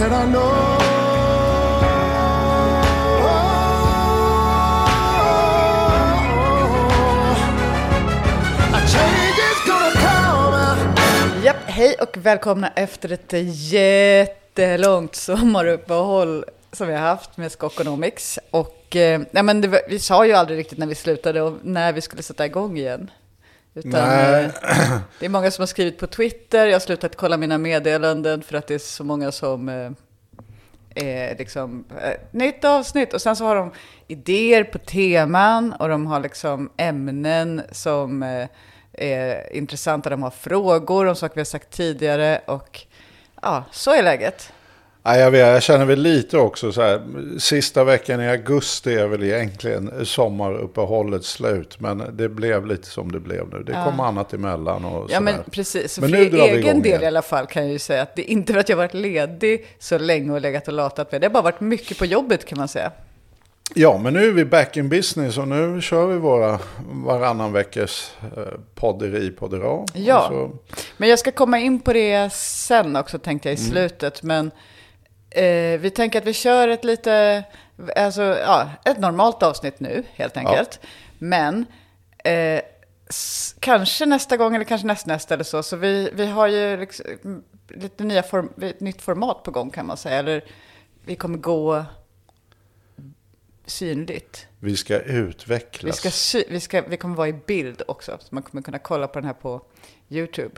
said I know. Japp, hej och välkomna efter ett jättelångt sommaruppehåll som vi har haft med Skokonomics. Och eh, ja, men det, var- vi sa ju aldrig riktigt när vi slutade och när vi skulle sätta igång igen. Utan, Nej. eh, det är många som har skrivit på Twitter, jag har slutat kolla mina meddelanden för att det är så många som eh, är liksom, eh, nytt avsnitt. Och sen så har de idéer på teman och de har liksom ämnen som eh, är intressanta. De har frågor om saker vi har sagt tidigare och ja, så är läget. Ja, jag, vet, jag känner väl lite också så här. Sista veckan i augusti är väl egentligen sommaruppehållets slut. Men det blev lite som det blev nu. Det kom annat emellan och Ja, sådär. men precis. Så Men för nu drar egen del igen. i alla fall kan jag ju säga att det är inte för att jag varit ledig så länge och legat och latat med. Det har bara varit mycket på jobbet kan man säga. Ja, men nu är vi back in business och nu kör vi våra varannan veckas eh, podderi på dra. Ja. Så- Men jag ska komma in på det sen också tänkte jag i Mm. slutet. Men eh, vi tänker att vi kör ett lite, alltså ja, ett normalt avsnitt nu helt enkelt. Men eh, s- kanske nästa gång eller kanske nästnästa eller så. Så vi, vi har ju liksom, mm, lite nya form, ett nytt format på gång kan man säga. Eller vi kommer gå synligt. vi ska utvecklas. Vi, ska sy- vi, ska, vi kommer vara i bild också, så man kommer kunna kolla på den här på YouTube.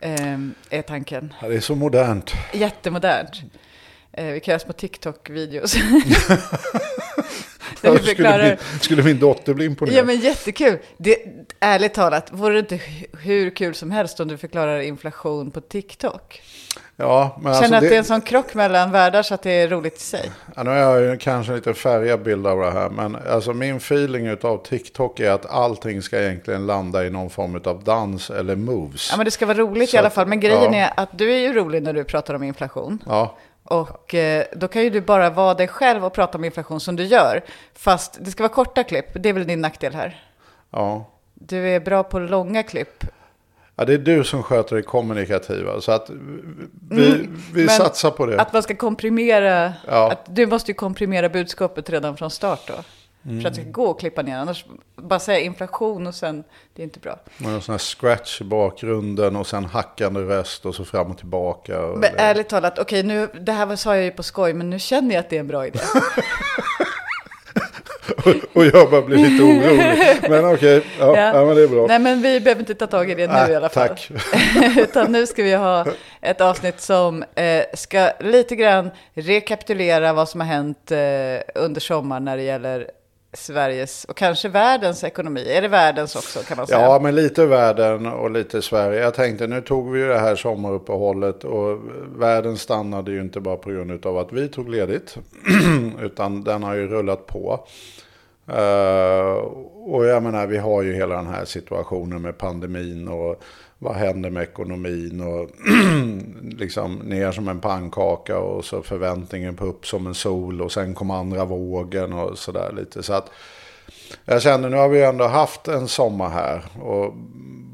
Ehm, är tanken. Ja, det är så modernt. Jättemodernt. Eh, vi kan göra små TikTok-videos. Ja, skulle, min, skulle min dotter bli imponerad? Ja men jättekul. Det, ärligt talat, vore det inte hu- hur kul som helst om du förklarar inflation på TikTok? Ja, men Känner alltså att det... det- är en sån krock mellan världar så att det är roligt i sig. Ja, nu har jag ju kanske en lite färgad bild av det här, men alltså min feeling av TikTok är att allting ska egentligen landa i någon form av dans eller moves. Ja men det ska vara roligt Så i alla fall. Men grejen ja. är att du är ju rolig när du pratar om inflation. Ja, Och eh, då kan ju du bara vara dig själv och prata om inflation som du gör. Fast det ska vara korta klipp, det är väl din nackdel här. ja. Du är bra på långa klipp. ja, det är du som sköter det kommunikativa, så att vi, vi men satsar på det. Att man ska komprimera, Ja. att du måste ju komprimera budskapet redan från start då. Mm. För att det ska gå att klippa ner, annars bara säga inflation och sen, det är inte bra. Med en sån här scratch i bakgrunden och sen hackande röst och så fram och tillbaka. Och Men det- ärligt talat, okej nu, det här sa jag ju på skoj, men nu känner jag att det är en bra idé. och jag bara blir lite orolig. Men okej, ja, Ja. ja. men det är bra. Nej men vi behöver inte ta tag i det nu Nej, i alla fall. tack. Utan nu ska vi ha ett avsnitt som eh, ska lite grann rekapitulera vad som har hänt eh, under sommaren när det gäller Sveriges och kanske världens ekonomi. Är det världens också kan man säga? Ja, men lite världen och lite Sverige. Jag tänkte, nu tog vi ju det här sommaruppehållet och världen stannade ju inte bara på grund av att vi tog ledigt, utan den har ju rullat på. Uh, och jag menar, vi har ju hela den här situationen med pandemin och vad händer med ekonomin och liksom ner som en pannkaka och så förväntningen på upp som en sol och sen kom andra vågen och sådär lite. Så att jag känner nu har vi ändå haft en sommar här. Och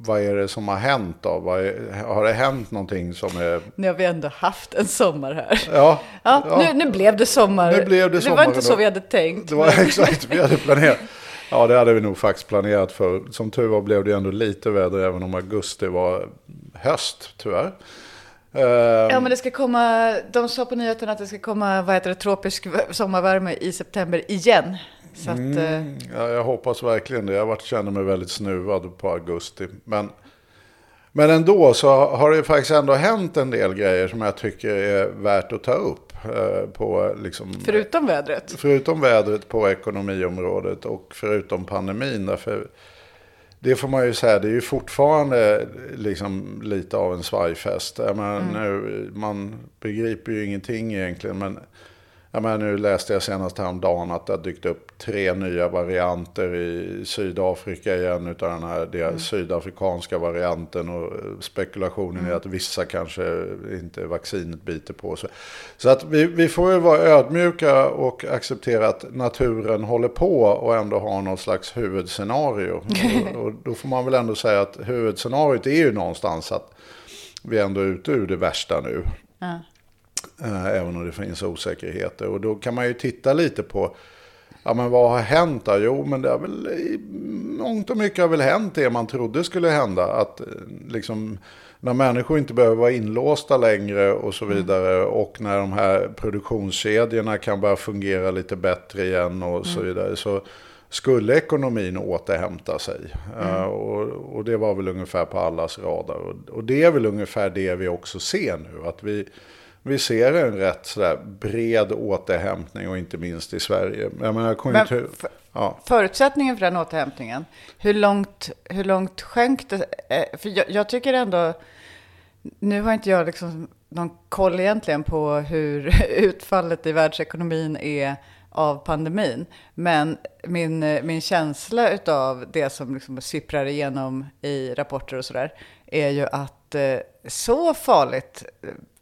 vad är det som har hänt då? Är, har det hänt någonting som är... Nu har vi ändå haft en sommar här. Ja, Ja, ja, Nu, nu blev det sommar. Nu blev det det sommar var inte ändå. så vi hade tänkt. det var exakt vi hade planerat. Ja, det hade vi nog faktiskt planerat för. Som tur var blev det ändå lite väder även om augusti var höst, tyvärr. Eh, Ja, men det ska komma, de sa på nyheterna att det ska komma, vad heter det, tropisk sommarvärme i september igen. Så att, eh, Mm, ja, jag hoppas verkligen det. Jag varit, känner mig väldigt snuvad på augusti. Men, men ändå så har det faktiskt ändå hänt en del grejer som jag tycker är värt att ta upp. Eh, på liksom, förutom vädret. förutom vädret på ekonomiområdet och förutom pandemin. Därför, det får man ju säga, det är ju fortfarande liksom lite av en svajfest. Jag menar, nu, man begriper ju ingenting egentligen. Men jag menar, nu läste jag senast häromdagen att det har dykt upp tre nya varianter i Sydafrika igen. Utav den här deras sydafrikanska varianten. Och spekulationen är att vissa kanske inte vaccinet biter på. Så, så att vi, vi får ju vara ödmjuka och acceptera att naturen håller på och ändå har något slags huvudscenario. och, och då får man väl ändå säga att huvudscenariot är ju någonstans att vi ändå är ute ur det värsta nu. Ja. Eh, även om det finns osäkerheter. Och då kan man ju titta lite på Ja, men vad har hänt då? Jo, men det har väl i mångt och mycket har väl hänt det man trodde skulle hända. Att eh, liksom, när människor inte behöver vara inlåsta längre och så vidare. Mm. Och när de här produktionskedjorna kan börja fungera lite bättre igen och mm. så vidare. Så skulle ekonomin återhämta sig. Mm. Uh, och, och, det var väl ungefär på allas radar. Och, och, det är väl ungefär det vi också ser nu. Att vi, vi ser en rätt sådär bred återhämtning och inte minst i Sverige. Jag menar, konjunktur, Men för, ja. Förutsättningen för den återhämtningen, hur långt, hur långt sjönk det? Eh, för jag, jag tycker ändå, nu har inte jag liksom någon koll egentligen på hur utfallet i världsekonomin är av pandemin. Men min, min känsla av det som liksom sipprar igenom i rapporter och sådär är ju att eh, så farligt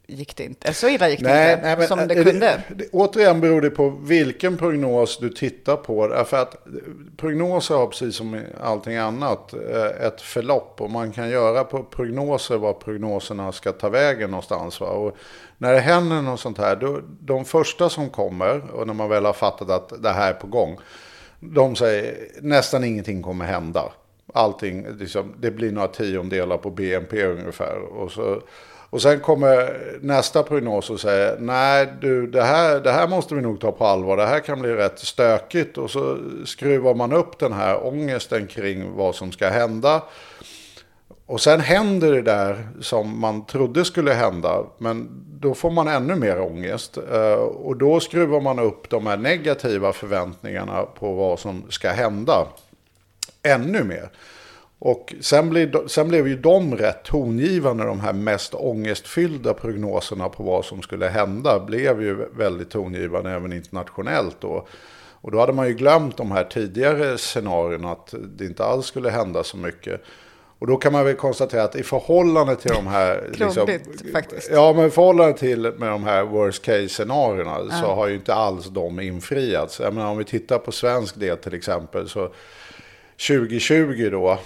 gick det inte. Så illa gick det nej, inte nej, men, som det kunde. Det, det, återigen beror det på vilken prognos du tittar på. För att prognoser har precis som allting annat eh, ett förlopp. Och man kan göra på prognoser vad prognoserna ska ta vägen någonstans. Va? Och när det händer något sånt här, då, de första som kommer och när man väl har fattat att det här är på gång. De säger nästan ingenting kommer hända. Allting, liksom, det blir några tiondelar på BNP ungefär. Och så och sen kommer nästa prognos och säger nej du det här, det här måste vi nog ta på allvar. Det här kan bli rätt stökigt. Och så skruvar man upp den här ångesten kring vad som ska hända. Och sen händer det där som man trodde skulle hända. Men då får man ännu mer ångest. Eh, och då skruvar man upp de här negativa förväntningarna på vad som ska hända ännu mer. Och sen blev, sen blev ju de rätt tongivande, de här mest ångestfyllda prognoserna på vad som skulle hända, blev ju väldigt tongivande även internationellt då. Och då hade man ju glömt de här tidigare scenarierna, att det inte alls skulle hända så mycket. Och då kan man väl konstatera att i förhållande till de här... liksom, faktiskt. Ja, men i förhållande till med de här worst case-scenarierna ja. så har ju inte alls de infriats. Jag menar, om vi tittar på svensk del till exempel så 2020 då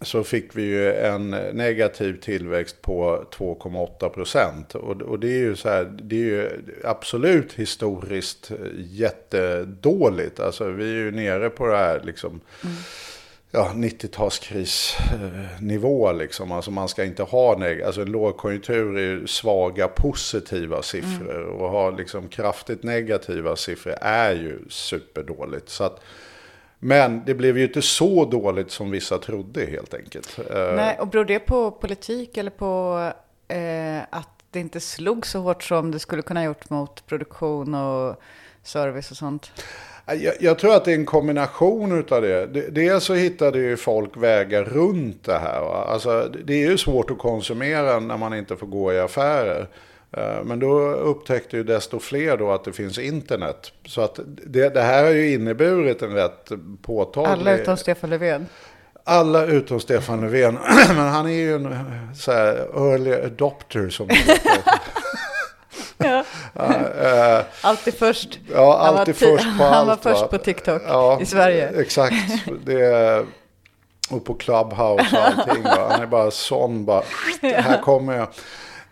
så fick vi ju en negativ tillväxt på 2,8 procent. Och, och, det är ju så här, det är ju absolut historiskt jättedåligt. Alltså vi är ju nere på det här liksom. Mm. Ja, 90-talskrisnivå liksom. Alltså man ska inte ha neg alltså en lågkonjunktur är ju svaga positiva siffror. Mm. Och ha liksom kraftigt negativa siffror är ju superdåligt. Så att men det blev ju inte så dåligt som vissa trodde helt enkelt. Eh, Nej, och beror det på politik eller på eh, att det inte slog så hårt som det skulle kunna gjort mot produktion och service och sånt? Jag, jag, tror att det är en kombination av det. Dels så hittade ju folk vägar runt det här. Va? Alltså, det är ju svårt att konsumera när man inte får gå i affärer. Eh, men då upptäckte ju desto fler då att det finns internet. Så att det, det här har ju inneburit en rätt påtaglig... Alla utom Stefan Löfven. Alla utom Stefan Löfven. Men han är ju en så här early adopter som det ja. ja uh, alltid först. Ja, alltid först på allt. Han var först på TikTok ja, i Sverige. Exakt. Det, och på Clubhouse och allting. Va? Han är bara sån bara. Här kommer jag.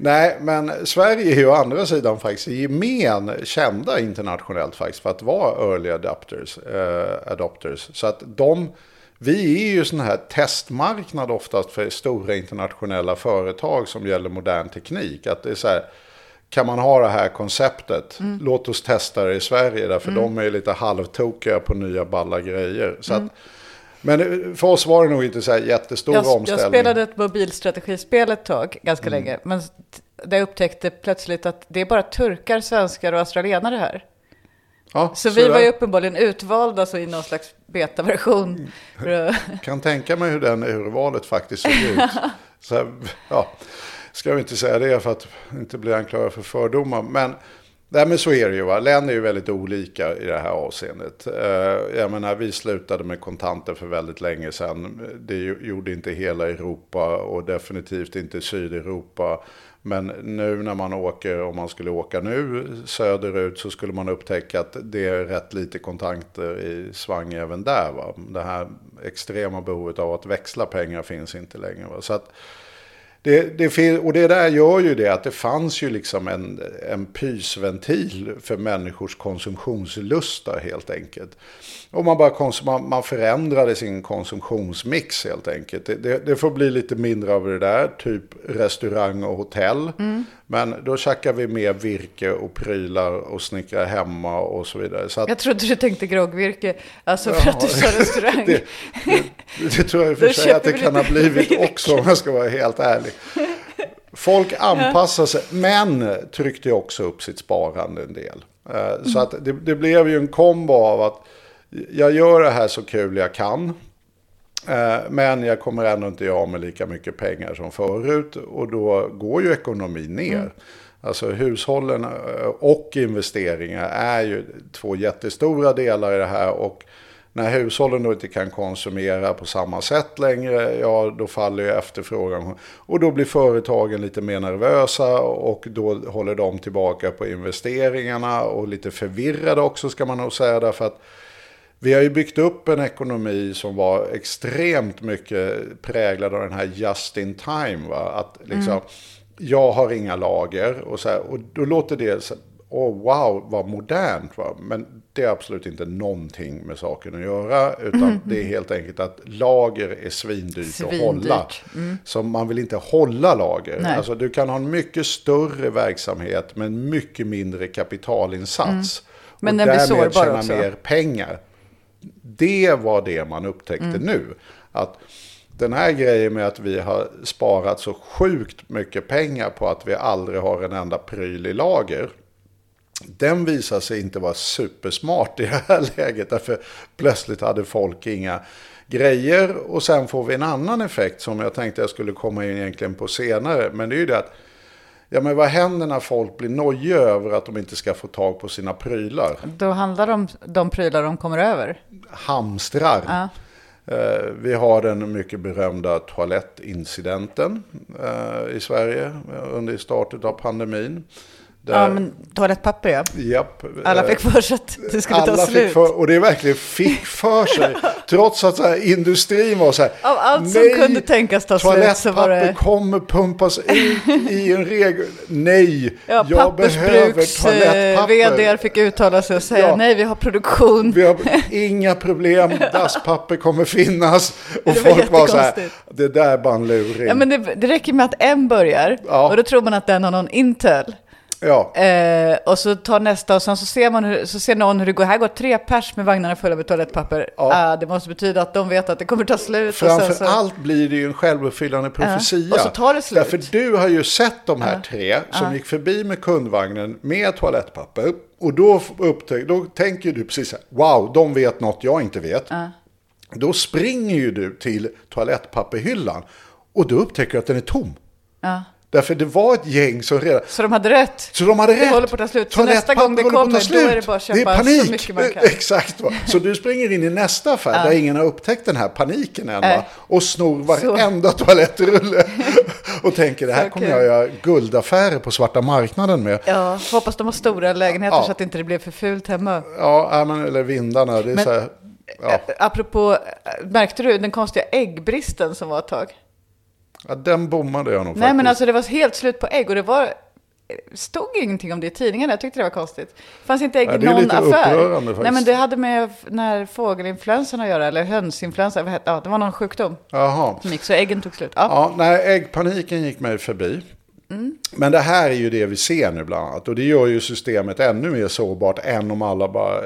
Nej, men Sverige är ju å andra sidan faktiskt i gemen kända internationellt faktiskt för att vara early adopters. Eh, adopters. Så att de, vi är ju sån här testmarknad oftast för stora internationella företag som gäller modern teknik. Att det är så här, kan man ha det här konceptet? Mm. Låt oss testa det i Sverige, därför mm. de är lite halvtokiga på nya balla grejer. Så mm. att, men för oss var det nog inte så här jättestor jag, omställning. Jag spelade ett mobilstrategispel ett tag, ganska mm. länge. Men där jag upptäckte plötsligt att det är bara turkar, svenskar och australienare här. Ja, så, så vi var ju uppenbarligen utvalda så i någon slags betaversion. Mm. kan tänka mig hur den urvalet faktiskt såg ut. så här, ja, ska vi inte säga det för att inte bli anklagad för fördomar. Men Nej men så är det ju. Va? Länder är ju väldigt olika i det här avseendet. Eh, jag menar vi slutade med kontanter för väldigt länge sedan. Det gjorde inte hela Europa och definitivt inte Sydeuropa. Men nu när man åker, om man skulle åka nu söderut så skulle man upptäcka att det är rätt lite kontanter i svang även där. Va? Det här extrema behovet av att växla pengar finns inte längre. Va? Så att, det, det, och det där gör ju det att det fanns ju liksom en, en pysventil för människors konsumtionslusta helt enkelt. Och man, bara konsum, man, man förändrade sin konsumtionsmix helt enkelt. Det, det, det får bli lite mindre av det där, typ restaurang och hotell. Mm. Men då tjackar vi mer virke och prylar och snickrar hemma och så vidare. Så att, Jag trodde du tänkte groggvirke, alltså för att du sa restaurang. det, det, det tror jag i och för sig att det kan ha blivit virke. också om jag ska vara helt ärlig. Folk anpassar sig, men tryckte också upp sitt sparande en del. Eh, Så att det, det blev ju en kombo av att jag gör det här så kul jag kan. Eh, Men jag kommer ändå inte göra med lika mycket pengar som förut. Och då går ju ekonomin ner. Alltså hushållen eh, och investeringar är ju två jättestora delar i det här. Och när hushållen då inte kan konsumera på samma sätt längre, ja då faller ju efterfrågan. Och då blir företagen lite mer nervösa och då håller de tillbaka på investeringarna och lite förvirrade också ska man nog säga. Därför att vi har ju byggt upp en ekonomi som var extremt mycket präglad av den här just in time. Va? Att liksom, jag har inga lager och, så här, och då låter det så oh, wow vad modernt. Va? Men det är absolut inte någonting med saken att göra. Utan det är helt enkelt att lager är svindyrt, att Svindyrt. hålla. Så man vill inte hålla lager. Nej. Alltså, du kan ha en mycket större verksamhet med en mycket mindre kapitalinsats. Men och den blir därmed sårbar tjäna också. mer pengar. Det var det man upptäckte Mm. nu. Att den här grejen med att vi har sparat så sjukt mycket pengar på att vi aldrig har en enda pryl i lager. Den visar sig inte vara supersmart i det här läget. Därför plötsligt hade folk inga grejer. Och sen får vi en annan effekt som jag tänkte jag skulle komma in egentligen på senare. Men det är ju det att Ja men vad händer när folk blir nojiga över att de inte ska få tag på sina prylar? Då handlar det om de prylar de kommer över. hamstrar. Ja. Eh, Vi har den mycket berömda toalettincidenten eh, i Sverige under starten av pandemin. Där, Ja, men toalettpapper ja. japp, Alla eh, fick för sig att det skulle ta alla slut. fick för, och det verkligen fick för sig. trots att så här, industrin var så här. Av allt som kunde tänkas ta slut så var det... kommer pumpas ut i en regel. Nej, Ja, jag behöver pappersbruks toalettpapper. vd fick uttala sig och säga Ja. nej, vi har produktion. Vi har inga problem, dasspapper kommer finnas. Och Det var folk var så här, det där är bara en luring. Ja, men det, det räcker med att en börjar Ja. och då tror man att den har någon Intel. Ja, Eh, och så tar nästa och sen så ser, man hur, så ser någon hur det går. Här går tre pers med vagnarna fulla med toalettpapper. Ja. Ah, det måste betyda att de vet att det kommer ta slut. framför så, allt blir det ju en självuppfyllande profetia. Och så tar det slut. Därför du har ju sett de här tre som gick förbi med kundvagnen med toalettpapper. Och då, upptäck, då tänker du precis så här, wow, de vet något jag inte vet. Då springer ju du till toalettpapperhyllan och då upptäcker du att den är tom. Ja. Därför det var ett gäng som redan... så de hade rätt. Så de hade Det rätt. håller på att ta slut. Så nästa gång det kommer, då är det bara att Det är köpa så panik. mycket man kan. Exakt. Va? Så du springer in i nästa affär där ingen har upptäckt den här paniken än. Va? Nej. Och snor Så. varenda toalettrulle. och tänker det här Så kommer jag göra guldaffärer på svarta marknaden med. Ja, hoppas de har stora lägenheter Ja. så att inte det blir för fult hemma. Ja, men, eller vindarna. Det är Men- så här, ja. Eh, Apropå, eh, märkte du den konstiga äggbristen som var ett tag? Ja, den bommade jag nog Nej faktiskt. men alltså det var helt slut på ägg och det var stod ingenting om det i tidningarna. Jag tyckte det var konstigt. Det fanns inte ägg i det är någon lite affär. upprörande faktiskt. Nej men det hade med när fågelinfluensan att göra, eller hönsinfluensa, ja, det var någon sjukdom Jaha. som gick så äggen tog slut. Ja. Ja, nej, äggpaniken gick mig förbi. Men det här är ju det vi ser nu bland annat. Och det gör ju systemet ännu mer sårbart än om alla bara eh,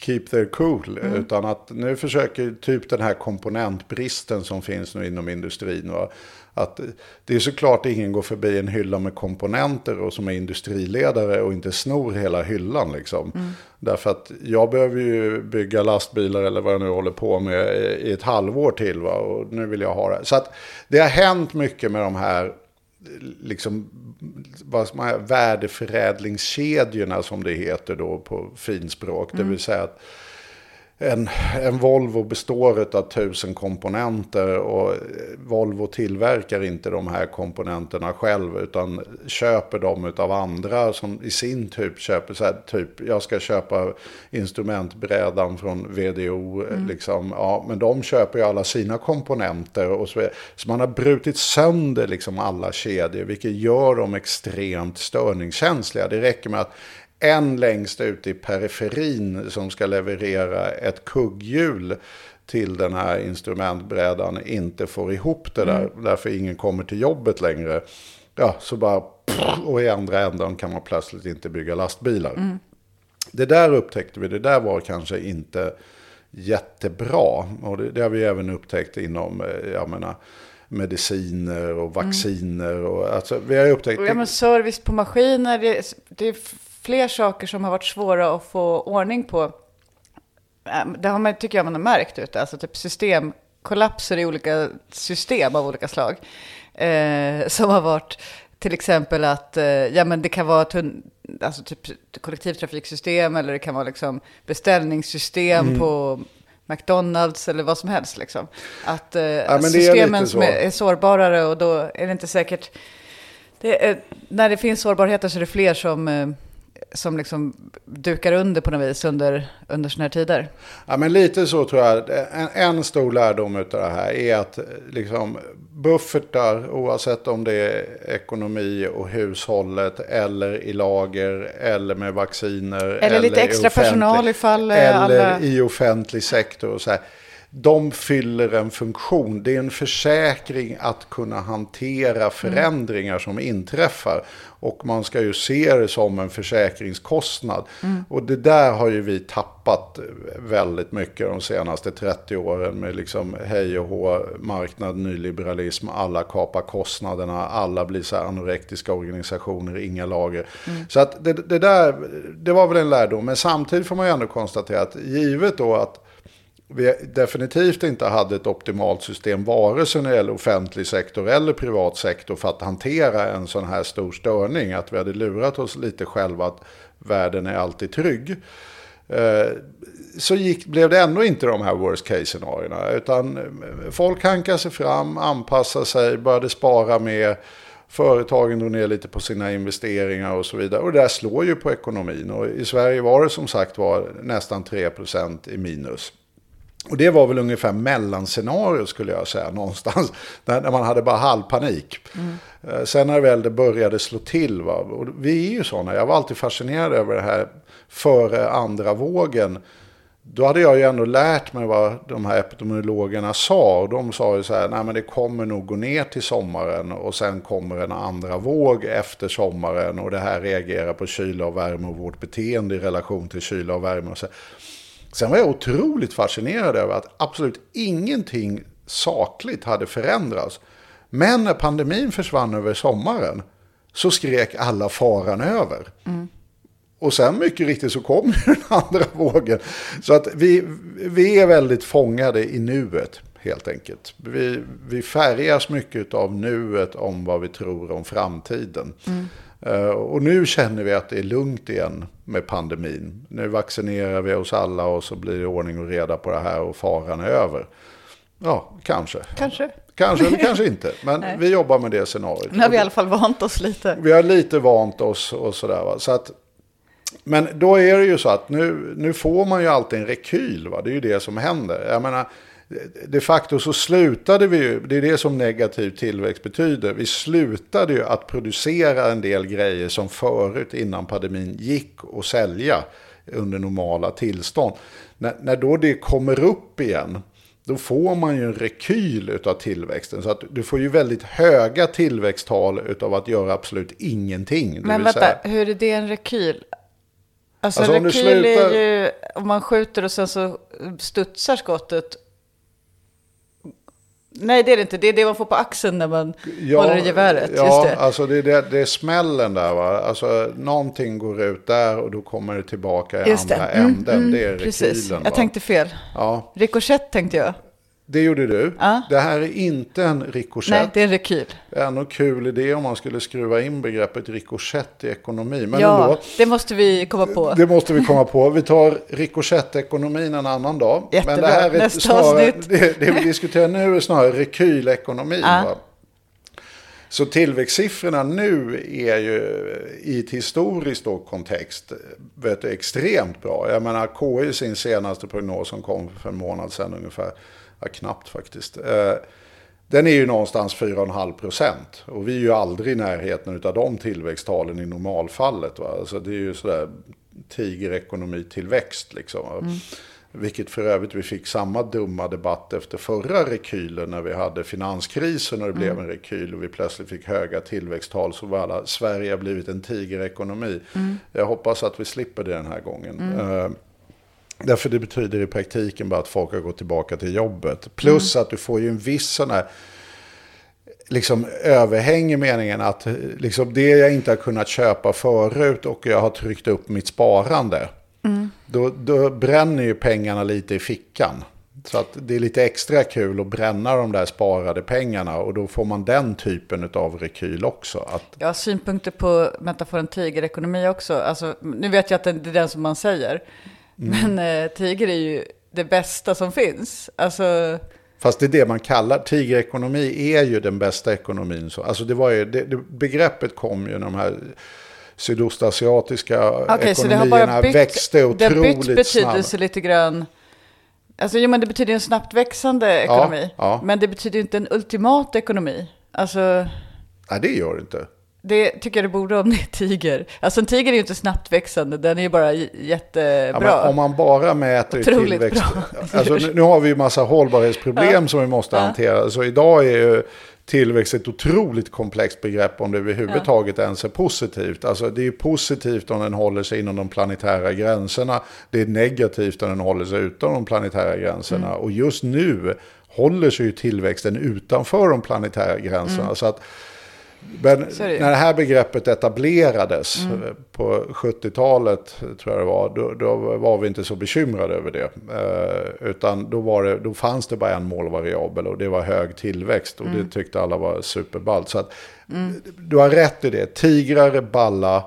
keep their cool. Utan att nu försöker typ den här komponentbristen som finns nu inom industrin. Va? Att det är såklart ingen går förbi en hylla med komponenter och som är industriledare och inte snor hela hyllan. Liksom. Därför att jag behöver ju bygga lastbilar eller vad jag nu håller på med i ett halvår till. Va? Och nu vill jag ha det. Så att det har hänt mycket med de här liksom, vad som är, värdeförädlingskedjorna som det heter då på finspråk. Det vill säga att en, en Volvo består av tusen komponenter och Volvo tillverkar inte de här komponenterna själv utan köper dem av andra som i sin typ köper så här, typ jag ska köpa instrumentbrädan från VDO mm. liksom ja men de köper ju alla sina komponenter och så, så man har brutit sönder liksom alla kedjor vilket gör dem extremt störningskänsliga det räcker med att en längst ut i periferin som ska leverera ett kugghjul till den här instrumentbrädan inte får ihop det där. Mm. Därför ingen kommer till jobbet längre. Ja, så bara... Och i andra änden kan man plötsligt inte bygga lastbilar. Mm. Det där upptäckte vi, det där var kanske inte jättebra. Och det, det har vi även upptäckt inom, eh, jag menar, mediciner och vacciner. Mm. Och, alltså, vi har upptäckt... Ja, men service på maskiner, det, det är fler saker som har varit svåra att få ordning på. Det har man, tycker jag man har märkt ute, alltså typ systemkollapser i olika system av olika slag. Eh, som har varit till exempel att eh, ja, men det kan vara tun- alltså typ kollektivtrafiksystem eller det kan vara liksom beställningssystem mm. på McDonalds eller vad som helst. Liksom. Att eh, ja, systemen är som är, är sårbarare och då är det inte säkert... Det är, när det finns sårbarheter så är det fler som eh, som liksom dukar under på något vis under, under sådana här tider? Ja, men lite så tror jag. En, en stor lärdom av det här är att liksom, buffertar, oavsett om det är ekonomi och hushållet eller i lager eller med vacciner. Eller, eller lite extra personal ifall Eller alla... i offentlig sektor och så här de fyller en funktion. Det är en försäkring att kunna hantera förändringar mm. som inträffar. Och man ska ju se det som en försäkringskostnad. Mm. Och det där har ju vi tappat väldigt mycket de senaste 30 åren. Med liksom hej och hå, marknad, nyliberalism, alla kapar kostnaderna, alla blir så här anorektiska organisationer, inga lager. Mm. Så att det, det där, det var väl en lärdom. Men samtidigt får man ju ändå konstatera att givet då att vi definitivt inte hade ett optimalt system vare sig när det gäller offentlig sektor eller privat sektor för att hantera en sån här stor störning. Att vi hade lurat oss lite själva att världen är alltid trygg. Eh, så gick, blev det ändå inte de här worst case scenarierna. Utan eh, folk hankade sig fram, anpassade sig, började spara mer. Företagen drog ner lite på sina investeringar och så vidare. Och det där slår ju på ekonomin. Och i Sverige var det som sagt var nästan 3% i minus. Och det var väl ungefär mellanscenario skulle jag säga någonstans. När, man hade bara halvpanik. Mm. Sen när väl det började slå till. Va? Och vi är ju sådana. Jag var alltid fascinerad över det här före andra vågen. Då hade jag ju ändå lärt mig vad de här epidemiologerna sa. Och de sa ju så här, nej men det kommer nog gå ner till sommaren. Och sen kommer en andra våg efter sommaren. Och det här reagerar på kyla och värme och vårt beteende i relation till kyla och värme. Och så. Sen var jag otroligt fascinerad över att absolut ingenting sakligt hade förändrats. Men när pandemin försvann över sommaren så skrek alla faran över. Mm. Och sen mycket riktigt så kom den andra vågen. Så att vi, vi är väldigt fångade i nuet helt enkelt. Vi, vi färgas mycket av nuet om vad vi tror om framtiden. Mm. Uh, och nu känner vi att det är lugnt igen med pandemin. Nu vaccinerar vi oss alla och så blir det ordning och reda på det här och faran är över. Ja, kanske. Kanske. Kanske eller kanske inte. Men vi jobbar med det scenariot. Nu har vi i alla fall vant oss lite. Vi har lite vant oss och sådär. Va? Så att, men då är det ju så att nu, nu får man ju alltid en rekyl. Va? Det är ju det som händer. Jag menar, de facto så slutade vi ju, det är det som negativ tillväxt betyder, vi slutade ju att producera en del grejer som förut innan pandemin gick att sälja under normala tillstånd. När, när då det kommer upp igen, då får man ju en rekyl av tillväxten. Så att du får ju väldigt höga tillväxttal av att göra absolut ingenting. Men vänta, säga... hur är det en rekyl? Alltså, alltså en rekyl slutar... är ju om man skjuter och sen så studsar skottet Nej, det är det inte. Det är det man får på axeln när man ja, håller i geväret. Ja, det. alltså det är, det, det är smällen där. Va? Alltså någonting går ut där och då kommer det tillbaka i Just andra det. Mm, änden. Mm, det är precis. rekylen. Jag va? tänkte fel. Ja. Rikoschett tänkte jag. Det gjorde du. Ja. Det här är inte en rikoschett. Nej, det är en rekyl. Ändå kul idé om man skulle skruva in begreppet rikoschett i ekonomi. Men ja, ändå, det måste vi komma på. det måste vi komma på. Vi tar rikoschettekonomin en annan dag. Jättebra. Men det här är Nästa snarare, avsnitt. det, det vi diskuterar nu är snarare rekylekonomin. Ja. Så tillväxtsiffrorna nu är ju i ett historiskt kontext vet du, extremt bra. Jag menar KI sin senaste prognos som kom för en månad sedan ungefär, ja, knappt faktiskt. Eh, den är ju någonstans 4,5 procent. Och vi är ju aldrig i närheten av de tillväxttalen i normalfallet. Va? Alltså det är ju sådär tigerekonomitillväxt liksom. va? Vilket för övrigt vi fick samma dumma debatt efter förra rekylen när vi hade finanskrisen och det blev en rekyl och vi plötsligt fick höga tillväxttal så var alla, Sverige har blivit en tigerekonomi. Jag hoppas att vi slipper det den här gången. Eh, Därför det betyder i praktiken bara att folk har gått tillbaka till jobbet. Plus att du får ju en viss sån här liksom överhäng i meningen att liksom det jag inte har kunnat köpa förut och jag har tryckt upp mitt sparande. Då, då bränner ju pengarna lite i fickan. Så att det är lite extra kul att bränna de där sparade pengarna och då får man den typen av rekyl också. Att, Jag har synpunkter på metaforen tigerekonomi också. Alltså, nu vet jag att det är den som man säger. Mm. Men eh, tiger är ju det bästa som finns. Alltså, Fast det är det man kallar, tigerekonomi är ju den bästa ekonomin. Så, alltså det var ju, det, det, begreppet kom ju när de här sydostasiatiska okej, så det har ekonomierna bytt, växte det har otroligt bytt betydelse snabbt. lite grann. Alltså, jo, men det betyder ju en snabbt växande ekonomi. ja. Men det betyder ju inte en ultimat ekonomi. Alltså, Nej, det gör det inte. Det tycker jag det borde om det är tiger. Alltså en tiger är ju inte snabbt växande, den är ju bara jättebra. Ja, om man bara mäter Otroligt tillväxt. bra. Alltså, nu, nu har vi ju massa hållbarhetsproblem som vi måste hantera. Så idag är ju tillväxt ett otroligt komplext begrepp om det överhuvudtaget ens är positivt. Alltså det är positivt om den håller sig inom de planetära gränserna. Det är negativt om den håller sig utom de planetära gränserna. Mm. Och just nu håller sig ju tillväxten utanför de planetära gränserna. Så att men Mm. Det när det här begreppet etablerades Mm. eh, på 70-talet, tror jag det var, då, då var vi inte så bekymrade över det. Eh, utan då, det, då fanns det bara en målvariabel och det var hög tillväxt. Och Mm. det tyckte alla var superballt. Så att, du har rätt i det. Tigrar är balla,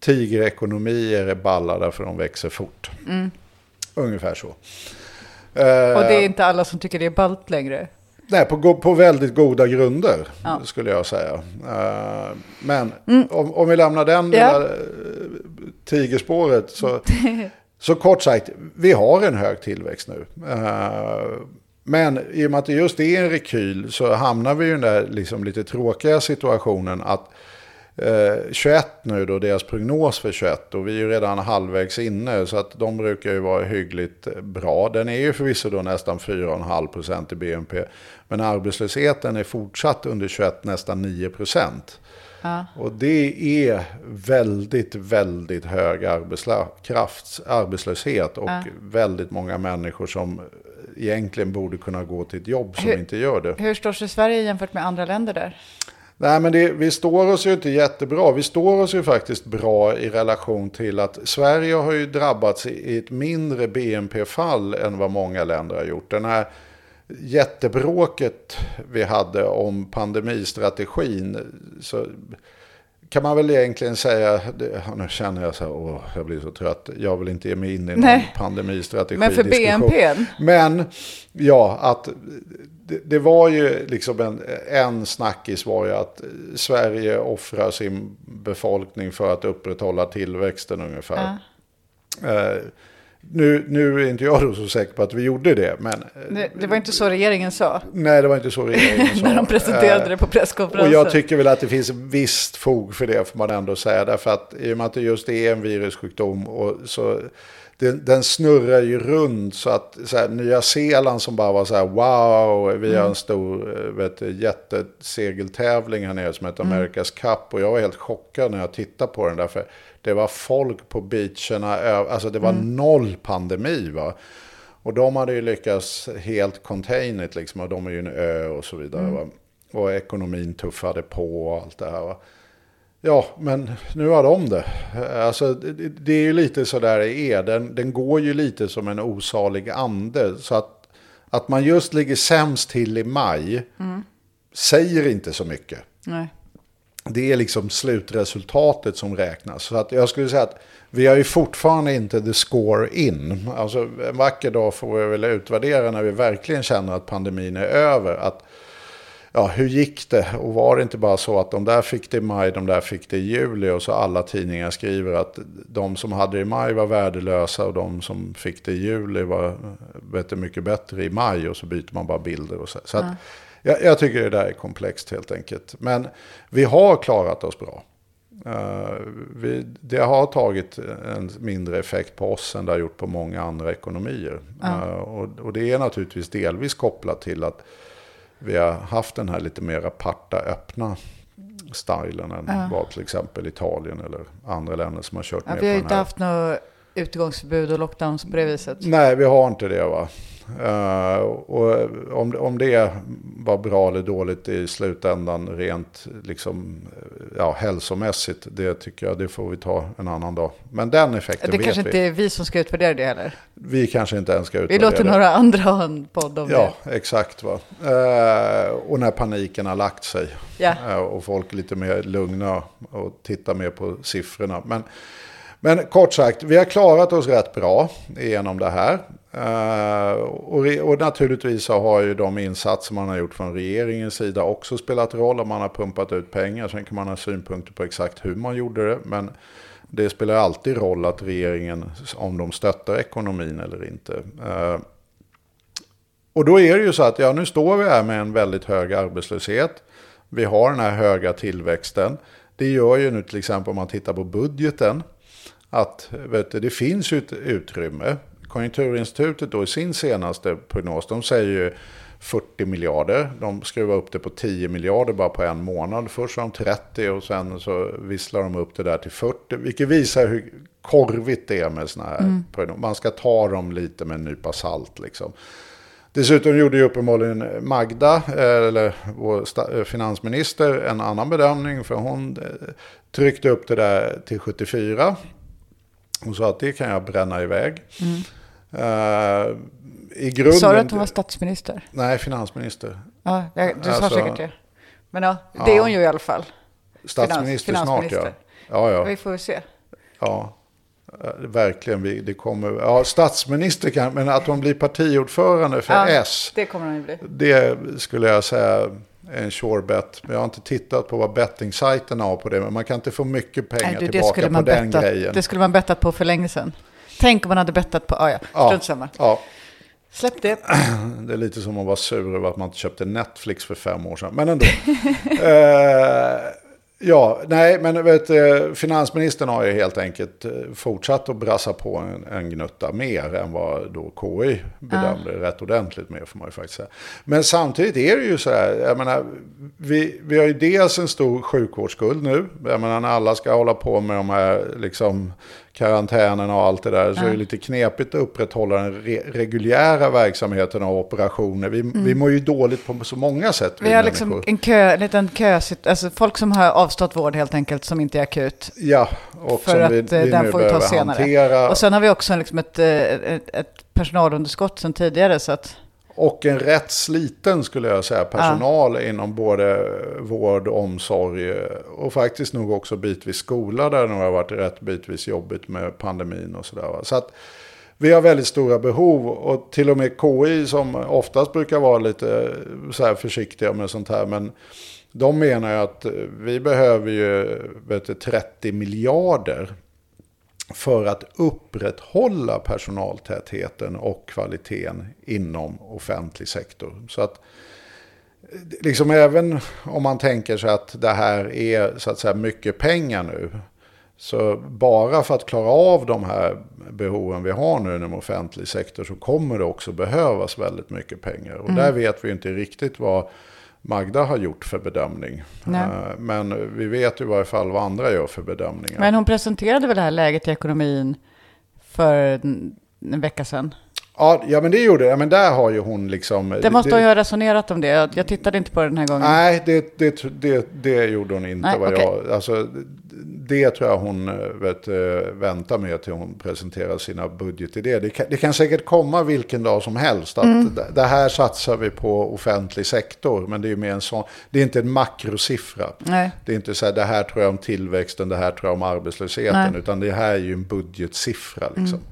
tigerekonomier är balla därför de växer fort. Ungefär så. Eh, Mm. Och det är inte alla som tycker det är ballt längre. Nej, på, på väldigt goda grunder Ja. skulle jag säga. Eh, men om, om vi lämnar den Ja. lilla eh, tigerspåret så, så kort sagt, vi har en hög tillväxt nu. Eh, men i och med att det just är en rekyl så hamnar vi i den där liksom lite tråkiga situationen att Eh, 21 nu då, deras prognos för 21 och vi är ju redan halvvägs inne så att de brukar ju vara hyggligt bra. Den är ju förvisso då nästan 4,5% i BNP men arbetslösheten är fortsatt under 21 nästan 9%. Ja. Och det är väldigt, väldigt hög arbetslöshet och Ja. väldigt många människor som egentligen borde kunna gå till ett jobb som Hur- inte gör det. Hur står sig Sverige jämfört med andra länder där? Nej, men det, vi står oss ju inte jättebra. Vi står oss ju faktiskt bra i relation till att Sverige har ju drabbats i ett mindre BNP-fall än vad många länder har gjort. Den här jättebråket vi hade om pandemistrategin så kan man väl egentligen säga, det, nu känner jag så här, åh, jag blir så trött, jag vill inte ge mig in i någon pandemistrategi. Men för BNP? Men ja, att det, det var ju liksom en, en snackis var ju att Sverige offrar sin befolkning för att upprätthålla tillväxten ungefär. Ja. Eh, nu, nu är inte jag då så säker på att vi gjorde det, men Det, det var inte så regeringen sa nej, det var inte så regeringen sa. när de presenterade Eh, det på och presskonferensen. jag tycker väl att det finns visst fog för det, får man ändå säga. Därför att i och med att det just är en virussjukdom och så den, den snurrar ju runt så att så här, Nya Zeeland som bara var så här wow, vi har en stor eh, vet, jättesegeltävling här nere som heter America's Cup och jag var helt chockad när jag tittade på den därför det var folk på beacherna, alltså det var noll pandemi va. Och de hade ju lyckats helt contain it liksom och de är ju en ö och så vidare va. Och ekonomin tuffade på och allt det här va. Ja, men nu har de det. Alltså, det, det är ju lite så där det är. Den, den går ju lite som en osalig ande. Så att Att man just ligger sämst till i maj säger inte så mycket. Nej. Det är liksom slutresultatet som räknas. Så att jag skulle säga att vi har ju fortfarande inte the score in. Alltså en vacker dag får vi väl utvärdera när vi verkligen känner att pandemin är över. Att, ja, hur gick det? Och var det inte bara så att de där fick det i maj, de där fick det i juli och så alla tidningar skriver att de som hade det i maj var värdelösa och de som fick det i juli var du, mycket bättre i maj och så byter man bara bilder och så. så att, jag, jag tycker det där är komplext helt enkelt. Men vi har klarat oss bra. Uh, vi, det har tagit en mindre effekt på oss än det har gjort på många andra ekonomier. Ja. Uh, och, och det är naturligtvis delvis kopplat till att vi har haft den här lite mer aparta, öppna stilen än Ja. vad till exempel Italien eller andra länder som har kört Ja, med vi har på ju den inte här. haft något utgångsförbud och lockdowns på det viset. Nej, vi har inte det va. Eh, och om, om det var bra eller dåligt i slutändan rent liksom, eh, ja, hälsomässigt, det tycker jag det får vi ta en annan dag. Men den effekten Det vet kanske vi. inte är vi som ska utvärdera det heller. Vi kanske inte ens ska Vi utvärdera låter det. några andra ha en podd om Ja, exakt. Va? Eh, och när paniken har lagt sig. det. Ja. Eh, och folk är lite mer lugna och tittar mer på siffrorna. Men, men kort sagt, vi har klarat oss rätt bra genom det här. Uh, och, och naturligtvis så har ju de insatser man har gjort från regeringens sida också spelat roll. Om man har pumpat ut pengar. Sen kan man ha synpunkter på exakt hur man gjorde det. Men det spelar alltid roll att regeringen, om de stöttar ekonomin eller inte. Uh, och då är det ju så att ja, nu står vi här med en väldigt hög arbetslöshet. Vi har den här höga tillväxten. Det gör ju nu till exempel om man tittar på budgeten att du, det finns ju ett utrymme. Konjunkturinstitutet då i sin senaste prognos, de säger ju 40 miljarder. De skruvar upp det på 10 miljarder bara på en månad. Först sa de 30 och sen så visslar de upp det där till 40. Vilket visar hur korvigt det är med sådana här prognoser. Man ska ta dem lite med en nypa salt liksom. Dessutom gjorde ju uppenbarligen Magda, eh, eller vår eh, finansminister, en annan bedömning. För hon eh, tryckte upp det där till 74. Hon sa att det kan jag bränna iväg. Eh, I grunden... Sa du att hon var statsminister? Nej, finansminister. Ja, du sa Alltså- säkert det. Men ja, det är hon ju i alla fall. Statsminister Finans- snart, ja. Ja, ja. Vi får väl se. ja. Eh, Verkligen, vi- det kommer... Ja, statsminister kan... Men att hon blir partiordförande för Ja, S. Det kommer hon ju bli. Det skulle jag säga en sure bet. Men jag har inte tittat på vad bettingsajterna har på det. Men man kan inte få mycket pengar Nej, du, tillbaka på den bettat, grejen. det skulle man bettat på för länge sedan. Tänk om man hade bettat på... Ah, ja, Ja. strunt samma. Ja, Släpp det. det är lite som att vara sur över att man inte köpte Netflix för fem år sedan. Men ändå. eh, ja, nej, men vet, du, finansministern har ju helt enkelt eh, fortsatt att brassa på en, en gnutta mer än vad då KI bedömde rätt ordentligt med, får man ju faktiskt säga. Men samtidigt är det ju så här, jag menar, vi, vi har ju dels en stor sjukvårdsskuld nu. Jag menar, när alla ska hålla på med de här liksom, karantänerna och allt det där, så är det lite knepigt att upprätthålla den re reguljära verksamheten av operationer. Vi, vi mår ju dåligt på så många sätt. Mm. Vi har liksom människor. en kö, en liten kö, alltså folk som har avstått vård helt enkelt, som inte är akut. Ja, och För som att vi, eh, vi den nu får vi ta senare. hantera. Och sen har vi också liksom ett, eh, ett, ett personalunderskott sedan tidigare. Så att, Och en rätt sliten skulle jag säga personal inom både vård, omsorg och faktiskt nog också bitvis skola där det har varit rätt bitvis jobbigt med pandemin och sådär. Så att vi har väldigt stora behov och till och med KI som oftast brukar vara lite så här försiktiga med sånt här. Men de menar ju att vi behöver ju vet du, 30 miljarder för att upprätthålla personaltätheten och kvaliteten inom offentlig sektor. Så att liksom även om man tänker sig att det här är så att säga mycket pengar nu. Så bara för att klara av de här behoven vi har nu inom offentlig sektor så kommer det också behövas väldigt mycket pengar. Och där vet vi inte riktigt vad Magda har gjort för bedömning. Nej. Eh, Men vi vet ju i varje fall vad andra gör för bedömningar. men hon presenterade väl det här läget i ekonomin för en, en vecka sedan. Ja, ja, men det gjorde det. Men där har ju hon liksom... Det måste ju ha resonerat om det. Jag, tittade inte på det den här gången. Nej, det, det, det, det gjorde hon inte. Nej, vad okej. jag, alltså, det tror jag hon eh, vet, eh, väntar med till hon presenterar sina budgetidéer. Det kan, det kan säkert komma vilken dag som helst. Att Mm. det, det här satsar vi på offentlig sektor. Men det är mer en sån, det är inte en makrosiffra. Nej. Det är inte så här, det här tror jag om tillväxten, det här tror jag om arbetslösheten. Nej. Utan det här är ju en budgetsiffra. Liksom. Eh,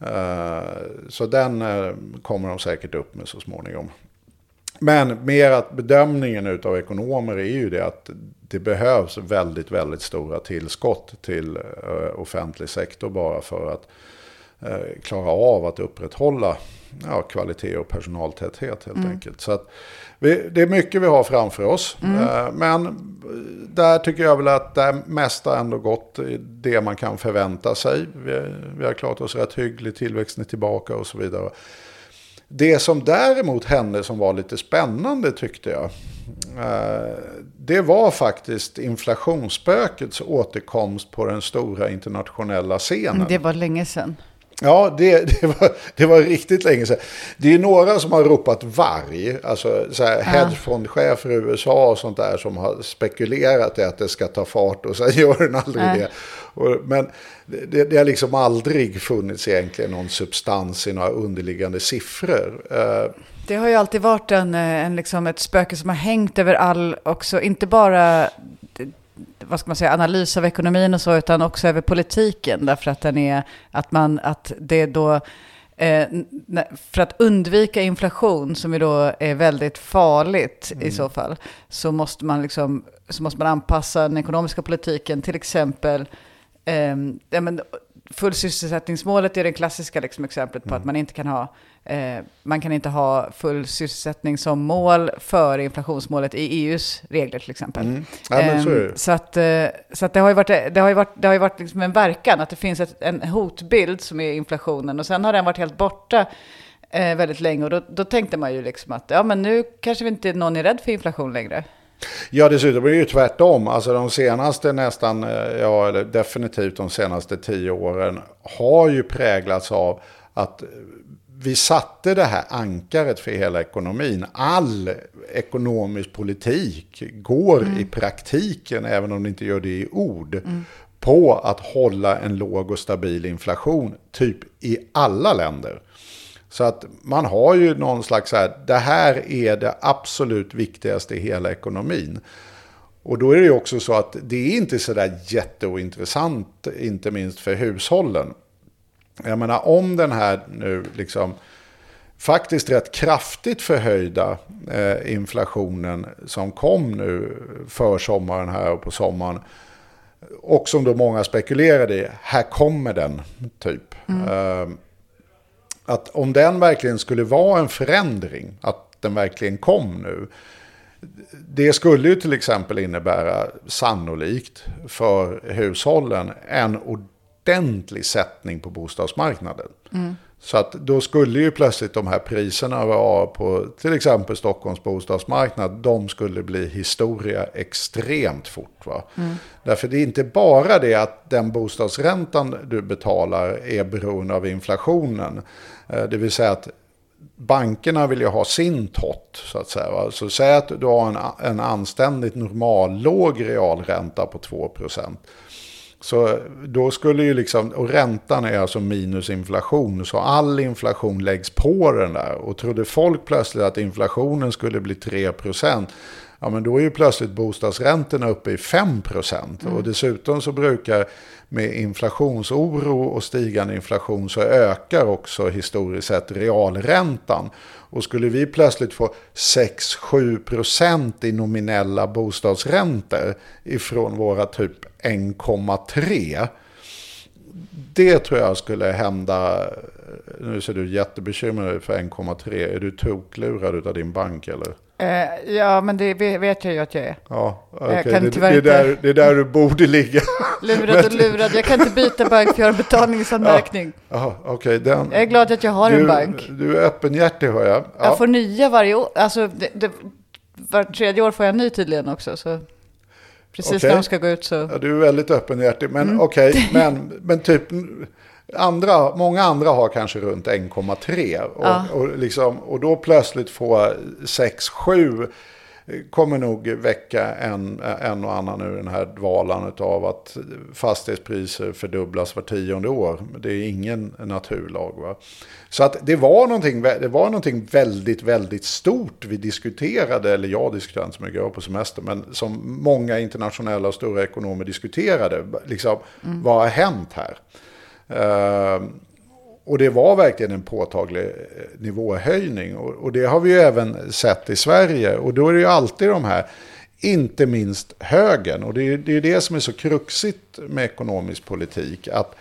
Eh, så den eh, kommer de säkert upp med så småningom. Men mer att bedömningen av ekonomer är ju det att det behövs väldigt, väldigt stora tillskott till eh, offentlig sektor bara för att klara av att upprätthålla ja, kvalitet och personaltäthet helt enkelt. Så vi, det är mycket vi har framför oss. Eh, men där tycker jag väl att det mesta ändå gått i det man kan förvänta sig. Vi, vi har klarat oss rätt hyggligt, tillväxten är tillbaka och så vidare. Det som däremot hände som var lite spännande tyckte jag. eh, Det var faktiskt inflationsspökets återkomst på den stora internationella scenen. Det var länge sedan. Ja, det, det, var, det var riktigt länge sedan. Det är några som har ropat varg, alltså så här, hedgefondchefer i USA och sånt där som har spekulerat i att det ska ta fart och sen gör den aldrig Nej. det. Och, men det, det har liksom aldrig funnits egentligen någon substans i några underliggande siffror. Eh, Det har ju alltid varit en, eh, en liksom ett spöke som har hängt över all, också, inte bara vad ska man säga, analys av ekonomin och så, utan också över politiken. Därför att den är, att man, att det då, eh, för att undvika inflation, som ju då är väldigt farligt i så fall, så måste man liksom, så måste man anpassa den ekonomiska politiken, till exempel, eh, ja, men, full sysselsättningsmålet är det klassiska liksom, exemplet på att man inte kan ha eh, man kan inte ha full sysselsättning som mål för inflationsmålet i EUs regler till exempel. Mm. Ja, så. Ehm, så att, eh, så att det har ju varit, det har ju varit, det har ju varit liksom en verkan, att det finns ett, en hotbild som är inflationen och sen har den varit helt borta eh, väldigt länge och då, då tänkte man ju liksom att ja men nu kanske vi inte någon är rädd för inflation längre. Ja, dessutom är det ju tvärtom. Alltså de senaste nästan, eh, ja, eller definitivt de senaste tio åren har ju präglats av att eh, vi satte det här ankaret för hela ekonomin. All ekonomisk politik går i praktiken, även om det inte gör det i ord, på att hålla en låg och stabil inflation, typ i alla länder. Så att man har ju någon slags så här, det här är det absolut viktigaste i hela ekonomin. Och då är det ju också så att det är inte så där jätteointressant, inte minst för hushållen. Jag menar om den här nu liksom faktiskt rätt kraftigt förhöjda eh, inflationen som kom nu för sommaren här och på sommaren. Och som då många spekulerade i, här kommer den typ. Eh, att om den verkligen skulle vara en förändring, att den verkligen kom nu. Det skulle ju till exempel innebära sannolikt för hushållen en ordentlig sättning på bostadsmarknaden. Så att då skulle ju plötsligt de här priserna vara på till exempel Stockholms bostadsmarknad, de skulle bli historia extremt fort. Va? Därför det är inte bara det att den bostadsräntan du betalar är beroende av inflationen. Eh, det vill säga att bankerna vill ju ha sin tott, så att säga. va. Så säg att du har en, en anständigt normal låg realränta på 2%. Så då skulle ju liksom, och räntan är alltså minusinflation, så all inflation läggs på den där. Och trodde folk plötsligt att inflationen skulle bli 3%, ja men då är ju plötsligt bostadsräntorna uppe i 5%. Och dessutom så brukar med inflationsoro och stigande inflation så ökar också historiskt sett realräntan. Och skulle vi plötsligt få 6-7% i nominella bostadsräntor ifrån våra typ 1,3 det tror jag skulle hända. Nu ser du jättebekymrad ut för 1,3. Är du toklurad av din bank eller? Eh, ja, men det vet jag ju att jag är. Ja, Jag okej. kan det, det, är där, det är där du borde ligga. Lurad och lurad. Jag kan inte byta bank för jag har betalningsanmärkning. Jaha, okej. den- Jag är glad att jag har en du, bank. Du är öppenhjärtig hör jag. Ja. Jag får nya varje år. Alltså, det, det, var tredje år får jag en ny tydligen också. Så precis Okej. när de ska gå ut så. Ja, du är väldigt öppenhjärtig. Men Mm. okej, men, men typ Andra, många andra har kanske runt 1,3. Och, Ja. och, liksom, och då plötsligt få 6-7 kommer nog väcka en, en och annan ur den här dvalan av att fastighetspriser fördubblas var tionde år. Det är ingen naturlag. Va? Så att det var, någonting, det var någonting väldigt, väldigt stort vi diskuterade, eller jag diskuterade inte så mycket, jag var på semester, men som många internationella och stora ekonomer diskuterade. Liksom, Vad har hänt här? Ehm, och det var verkligen en påtaglig eh, nivåhöjning. Och, det har vi ju även sett i Sverige. Och då är det ju alltid de här, inte minst högern. Och det är det, det som är så kruxigt med ekonomisk politik. Att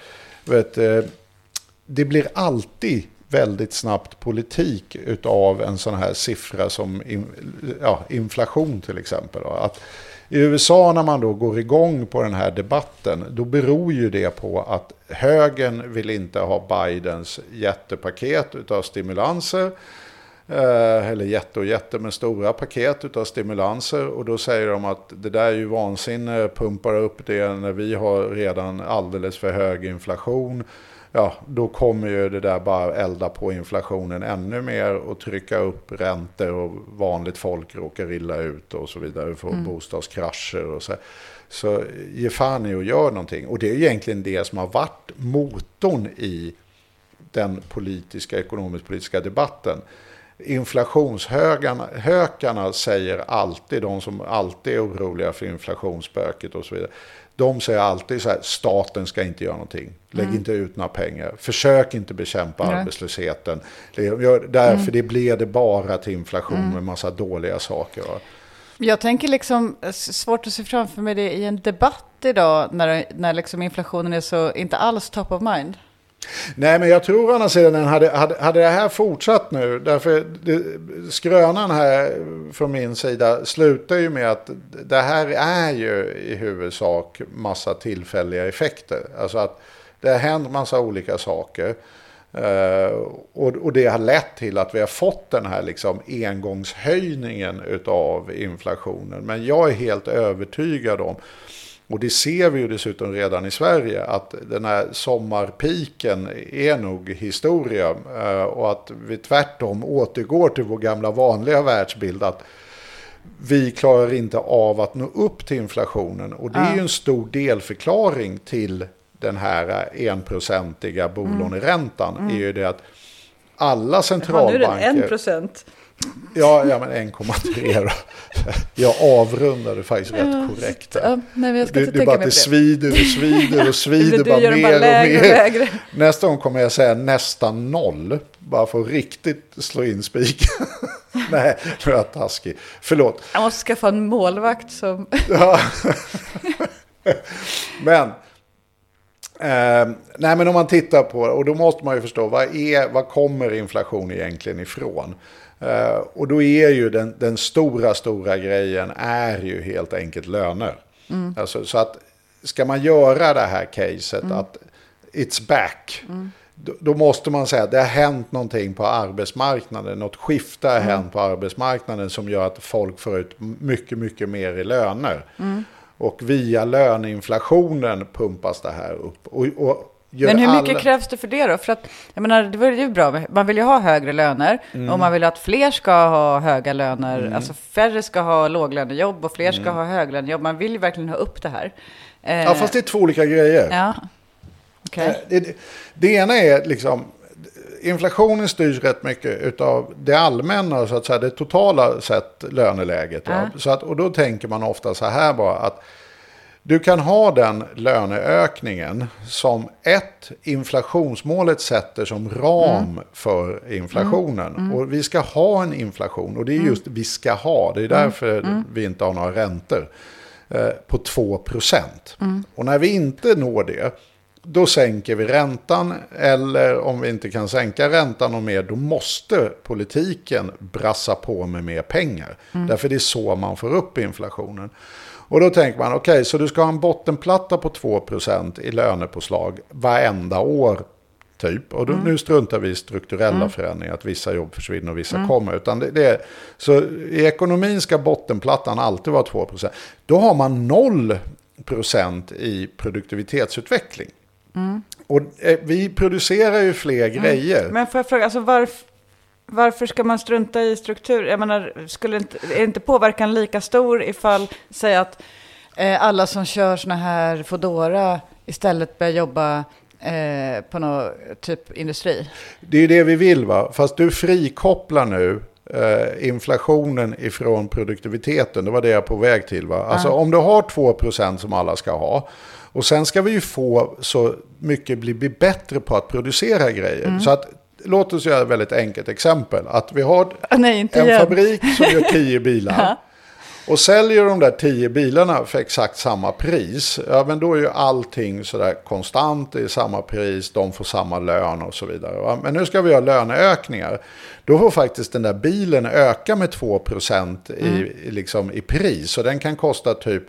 vet, eh, det blir alltid väldigt snabbt politik utav en sån här siffra som ja, inflation till exempel. Att i USA när man då går igång på den här debatten, då beror ju det på att högern vill inte ha Bidens jättepaket utav stimulanser. Eh, eller jätte och jätte, men stora paket utav stimulanser. Och då säger de att det där är ju vansinne, pumpar upp det när vi har redan alldeles för hög inflation. Ja, då kommer ju det där bara elda på inflationen ännu mer och trycka upp räntor och vanligt folk råkar illa ut och så vidare. Får bostadskrascher och så. Så ge fan i och gör någonting. Och det är egentligen det som har varit motorn i den politiska, ekonomisk-politiska debatten. Inflationshökarna säger alltid, de som alltid är oroliga för inflationsspöket och så vidare. De säger alltid så här, staten ska inte göra någonting. Lägg inte ut några pengar. Försök inte bekämpa Nej. arbetslösheten. Gör- Därför det blir det bara till inflation med massa dåliga saker. Jag tänker liksom, svårt att se framför mig det i en debatt idag när, när liksom inflationen är så, inte alls top of mind. Nej, men jag tror å andra sidan, hade, hade, hade det här fortsatt nu, därför det, skrönan här från min sida slutar ju med att det här är ju i huvudsak massa tillfälliga effekter. Alltså att det har hänt massa olika saker. Eh, och, och det har lett till att vi har fått den här liksom engångshöjningen utav inflationen. Men jag är helt övertygad om och det ser vi ju dessutom redan i Sverige att den här sommarpiken är nog historia eh, och att vi tvärtom återgår till vår gamla vanliga världsbild att vi klarar inte av att nå upp till inflationen. Och det är ju en stor delförklaring till den här enprocentiga bolåneräntan är ju det att alla centralbanker... procent. Ja, ja men 1,3 då. Jag avrundade faktiskt rätt korrekt. Ja, nej, jag ska Du, du bara att det det. svider och svider och svider bara mer bara lägre och och mer. lägre. Nästa gång kommer jag säga nästan noll. Bara för att riktigt slå in spiken. Nej, nu är jag taskig. Förlåt. Jag måste skaffa en målvakt som... Ja. men, eh, nej, men om man tittar på och då måste man ju förstå vad, är, vad kommer inflation egentligen ifrån? Eh, och då är ju den, den stora, stora grejen är ju helt enkelt löner. Alltså, så att ska man göra det här caset att it's back. Då, då måste man säga att det har hänt någonting på arbetsmarknaden. Något skifte har hänt på arbetsmarknaden som gör att folk får ut mycket, mycket mer i löner. Och via löneinflationen pumpas det här upp. Och, och Men hur mycket alla- krävs det för det då? För att, jag menar, det var ju bra. Man vill ju ha högre löner Mm. och man vill att fler ska ha höga löner. Alltså färre ska ha låglönejobb och fler Mm. ska ha höglönejobb. Man vill ju verkligen ha upp det här. Eh, Ja, fast det är två olika grejer. Ja, okej. Eh, Det, det, det ena är liksom, inflationen styrs rätt mycket av det allmänna, så att säga, det totala sett löneläget. Ja. Så att, och då tänker man ofta så här bara att du kan ha den löneökningen som ett, inflationsmålet sätter som ram Mm. för inflationen. Och vi ska ha en inflation, och det är Mm. just vi ska ha, det är därför vi inte har några räntor, eh, på 2 procent. Och när vi inte når det, då sänker vi räntan, eller om vi inte kan sänka räntan och mer, då måste politiken brassa på med mer pengar. Därför det är så man får upp inflationen. Och då tänker man, okej, så du ska ha en bottenplatta på 2% i lönepåslag varenda år, typ. Och då, nu struntar vi i strukturella förändringar, att vissa jobb försvinner och vissa kommer. Utan det, det är, så i ekonomin ska bottenplattan alltid vara 2%. Då har man 0% i produktivitetsutveckling. Och eh, vi producerar ju fler grejer. Men får jag fråga, alltså varf, varför ska man strunta i struktur? Jag menar, skulle inte, är inte påverkan lika stor ifall, säg att eh, alla som kör såna här Fodora istället börjar jobba eh, på någon typ industri? Det är det vi vill va? Fast du frikopplar nu eh, inflationen ifrån produktiviteten. Det var det jag på väg till va? Alltså om du har 2% som alla ska ha. Och sen ska vi ju få så mycket bli, bli bättre på att producera grejer. Så att låt oss göra ett väldigt enkelt exempel. Att vi har nej, en igen. fabrik som gör 10 bilar. Och säljer de där 10 bilarna för exakt samma pris. Ja men då är ju allting sådär konstant. Det är samma pris. De får samma lön och så vidare. Va? Men nu ska vi ha löneökningar. Då får faktiskt den där bilen öka med 2% i, i, liksom, i pris. Och den kan kosta typ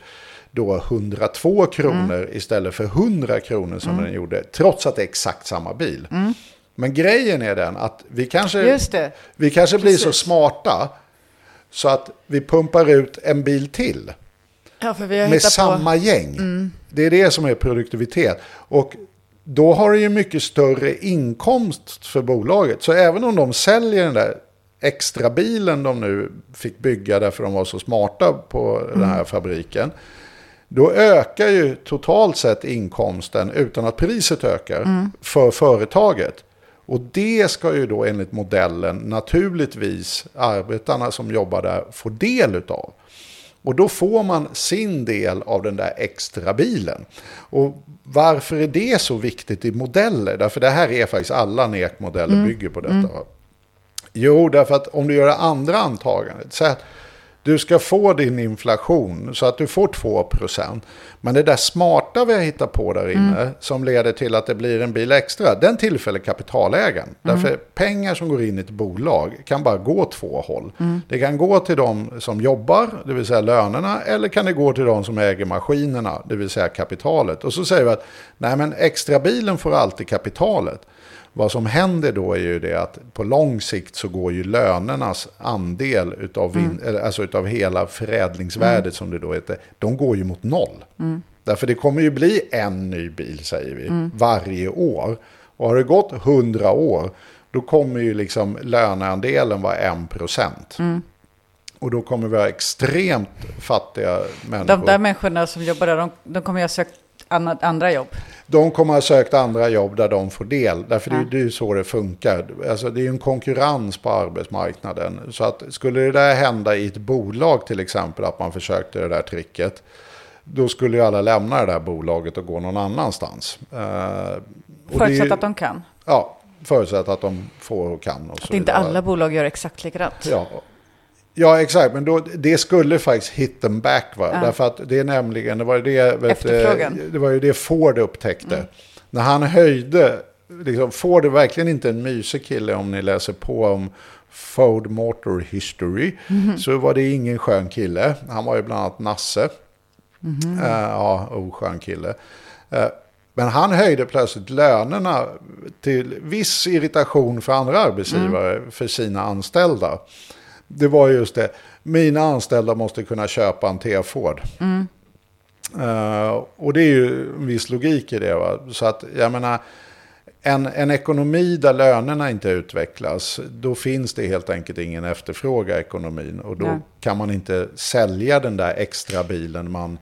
då 102 kronor istället för 100 kronor som den gjorde. Trots att det är exakt samma bil. Men grejen är den att vi kanske, vi kanske blir så smarta så att vi pumpar ut en bil till Ja, med samma på... gäng. Det är det som är produktivitet. Och då har det ju mycket större inkomst för bolaget. Så även om de säljer den där extra bilen de nu fick bygga därför de var så smarta på den här fabriken. Då ökar ju totalt sett inkomsten utan att priset ökar för företaget. Och det ska ju då enligt modellen naturligtvis arbetarna som jobbar där få del utav. Och då får man sin del av den där extra bilen. Och varför är det så viktigt i modeller? Därför det här är faktiskt alla NEK-modeller bygger på detta. Jo, därför att om du gör det andra antagandet. Så att du ska få din inflation så att du får 2%. Men det där smarta vi har hittat på där inne som leder till att det blir en bil extra. Den tillfäller kapitalägaren. Därför pengar som går in i ett bolag kan bara gå två håll. Det kan gå till de som jobbar, det vill säga lönerna. Eller kan det gå till de som äger maskinerna, det vill säga kapitalet. Och så säger vi att nej men extra bilen får alltid kapitalet. Vad som händer då är ju det att på lång sikt så går ju lönernas andel utav, vin, eller, alltså utav hela förädlingsvärdet som det då heter, de går ju mot noll. Därför det kommer ju bli en ny bil säger vi varje år. Och har det gått 100 år då kommer ju liksom löneandelen vara 1%. Och då kommer vi ha extremt fattiga människor. De där människorna som jobbar där, de, de kommer ju ha sökt annat, andra jobb. De kommer ha sökt andra jobb där de får del. Därför är- det är ju så det funkar. Alltså det är ju en konkurrens på arbetsmarknaden. Så att skulle det där hända i ett bolag till exempel, att man försökte det där tricket. Då skulle ju alla lämna det där bolaget och gå någon annanstans. Eh, Förutsatt att de kan. Ja, förutsatt att de får och kan. Och Att inte alla bolag gör exakt likadant. Ja. Ja, exakt. Men då, det skulle faktiskt hit them back. Va? Ja. Därför att det är nämligen, det var ju det, vet, det, var ju det Ford upptäckte. När han höjde, liksom, Ford är verkligen inte en mysig kille om ni läser på om Ford Motor History. Så var det ingen skön kille. Han var ju bland annat nasse. Eh, ja, oskön kille. Eh, men han höjde plötsligt lönerna till viss irritation för andra arbetsgivare för sina anställda. Det var just det, mina anställda måste kunna köpa en T-Ford. Eh, och det är ju en viss logik i det. Va? Så att jag menar, en, en ekonomi där lönerna inte utvecklas, då finns det helt enkelt ingen efterfrågan i ekonomin. Och då Nej. kan man inte sälja den där extra bilen man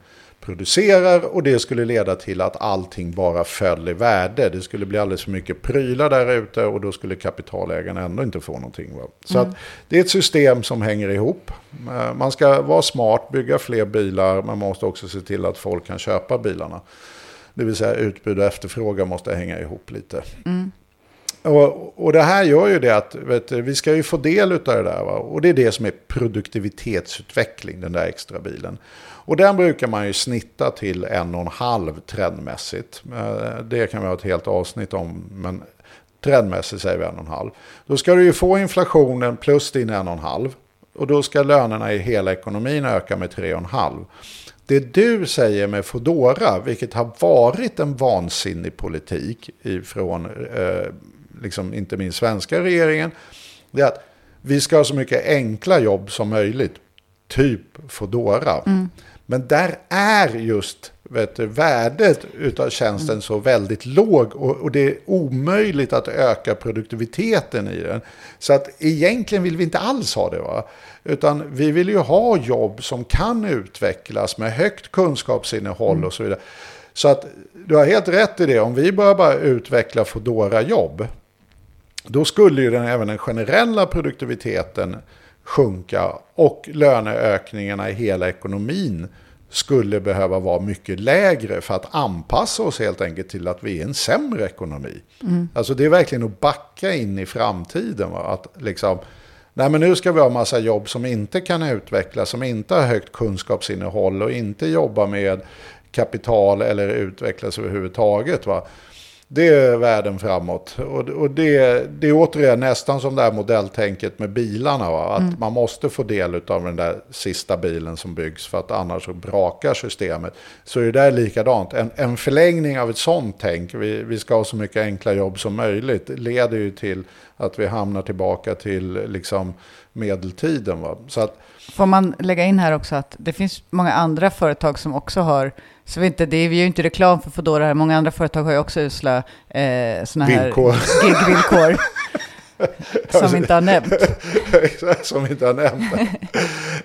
producerar och det skulle leda till att allting bara föll i värde. Det skulle bli alldeles för mycket prylar där ute och då skulle kapitalägarna ändå inte få någonting. Va? Så att det är ett system som hänger ihop. Eh, Man ska vara smart, bygga fler bilar, man måste också se till att folk kan köpa bilarna. Det vill säga utbud och efterfrågan måste hänga ihop lite. Och, och det här gör ju det att du, vi ska ju få del av det där. Va? Och det är det som är produktivitetsutveckling, den där extra bilen. Och den brukar man ju snitta till en och en halv trendmässigt. Eh, det kan vi ha ett helt avsnitt om, men trendmässigt säger vi en och en halv. Då ska du ju få inflationen plus din en och en halv. Och då ska lönerna i hela ekonomin öka med tre och en halv. Det du säger med Fodora, vilket har varit en vansinnig politik ifrån eh, liksom inte minst svenska regeringen, det är att vi ska ha så mycket enkla jobb som möjligt, typ Fodora. Mm. Men där är just vet du, värdet utav tjänsten Mm. så väldigt låg och, och det är omöjligt att öka produktiviteten i den. Så att egentligen vill vi inte alls ha det. Va? Utan vi vill ju ha jobb som kan utvecklas med högt kunskapsinnehåll och så vidare. Så att du har helt rätt i det, om vi börjar bara utveckla fodora jobb då skulle ju den, även den generella produktiviteten sjunka och löneökningarna i hela ekonomin skulle behöva vara mycket lägre för att anpassa oss helt enkelt till att vi är en sämre ekonomi. Alltså det är verkligen att backa in i framtiden. Va? Att liksom, nej men nu ska vi ha massa jobb som inte kan utvecklas, som inte har högt kunskapsinnehåll och inte jobba med kapital eller utvecklas överhuvudtaget. Va? Det är världen framåt. Och, och det, det är återigen nästan som det här modelltänket med bilarna. Va? Att man måste få del av den där sista bilen som byggs för att annars så brakar systemet. Så är det där likadant. En, en förlängning av ett sånt tänk, vi, vi ska ha så mycket enkla jobb som möjligt, leder ju till att vi hamnar tillbaka till liksom medeltiden. Va? Så att, Får man lägga in här också att det finns många andra företag som också har, så vi, inte, det är, vi gör ju inte reklam för Foodora här, många andra företag har ju också usla eh, sådana här Villkor. gigvillkor. som vi inte har nämnt. som vi inte har nämnt.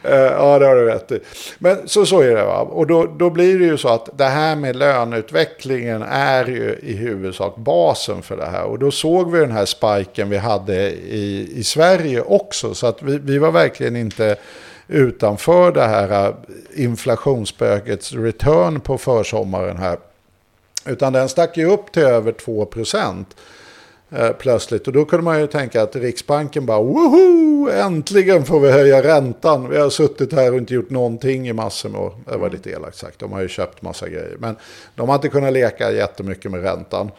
Eh, ja, det har du rätt i. Men så, så är det. Va? Och då, då blir det ju så att det här med löneutvecklingen är ju i huvudsak basen för det här. Och då såg vi den här spiken vi hade i, i Sverige också. Så att vi, vi var verkligen inte utanför det här äh, inflationsspökets return på försommaren här. Utan den stack ju upp till över 2 procent äh, plötsligt. Och då kunde man ju tänka att Riksbanken bara woho, äntligen får vi höja räntan. Vi har suttit här och inte gjort någonting i massor med år. Det var lite elakt sagt, de har ju köpt massa grejer. Men de har inte kunnat leka jättemycket med räntan.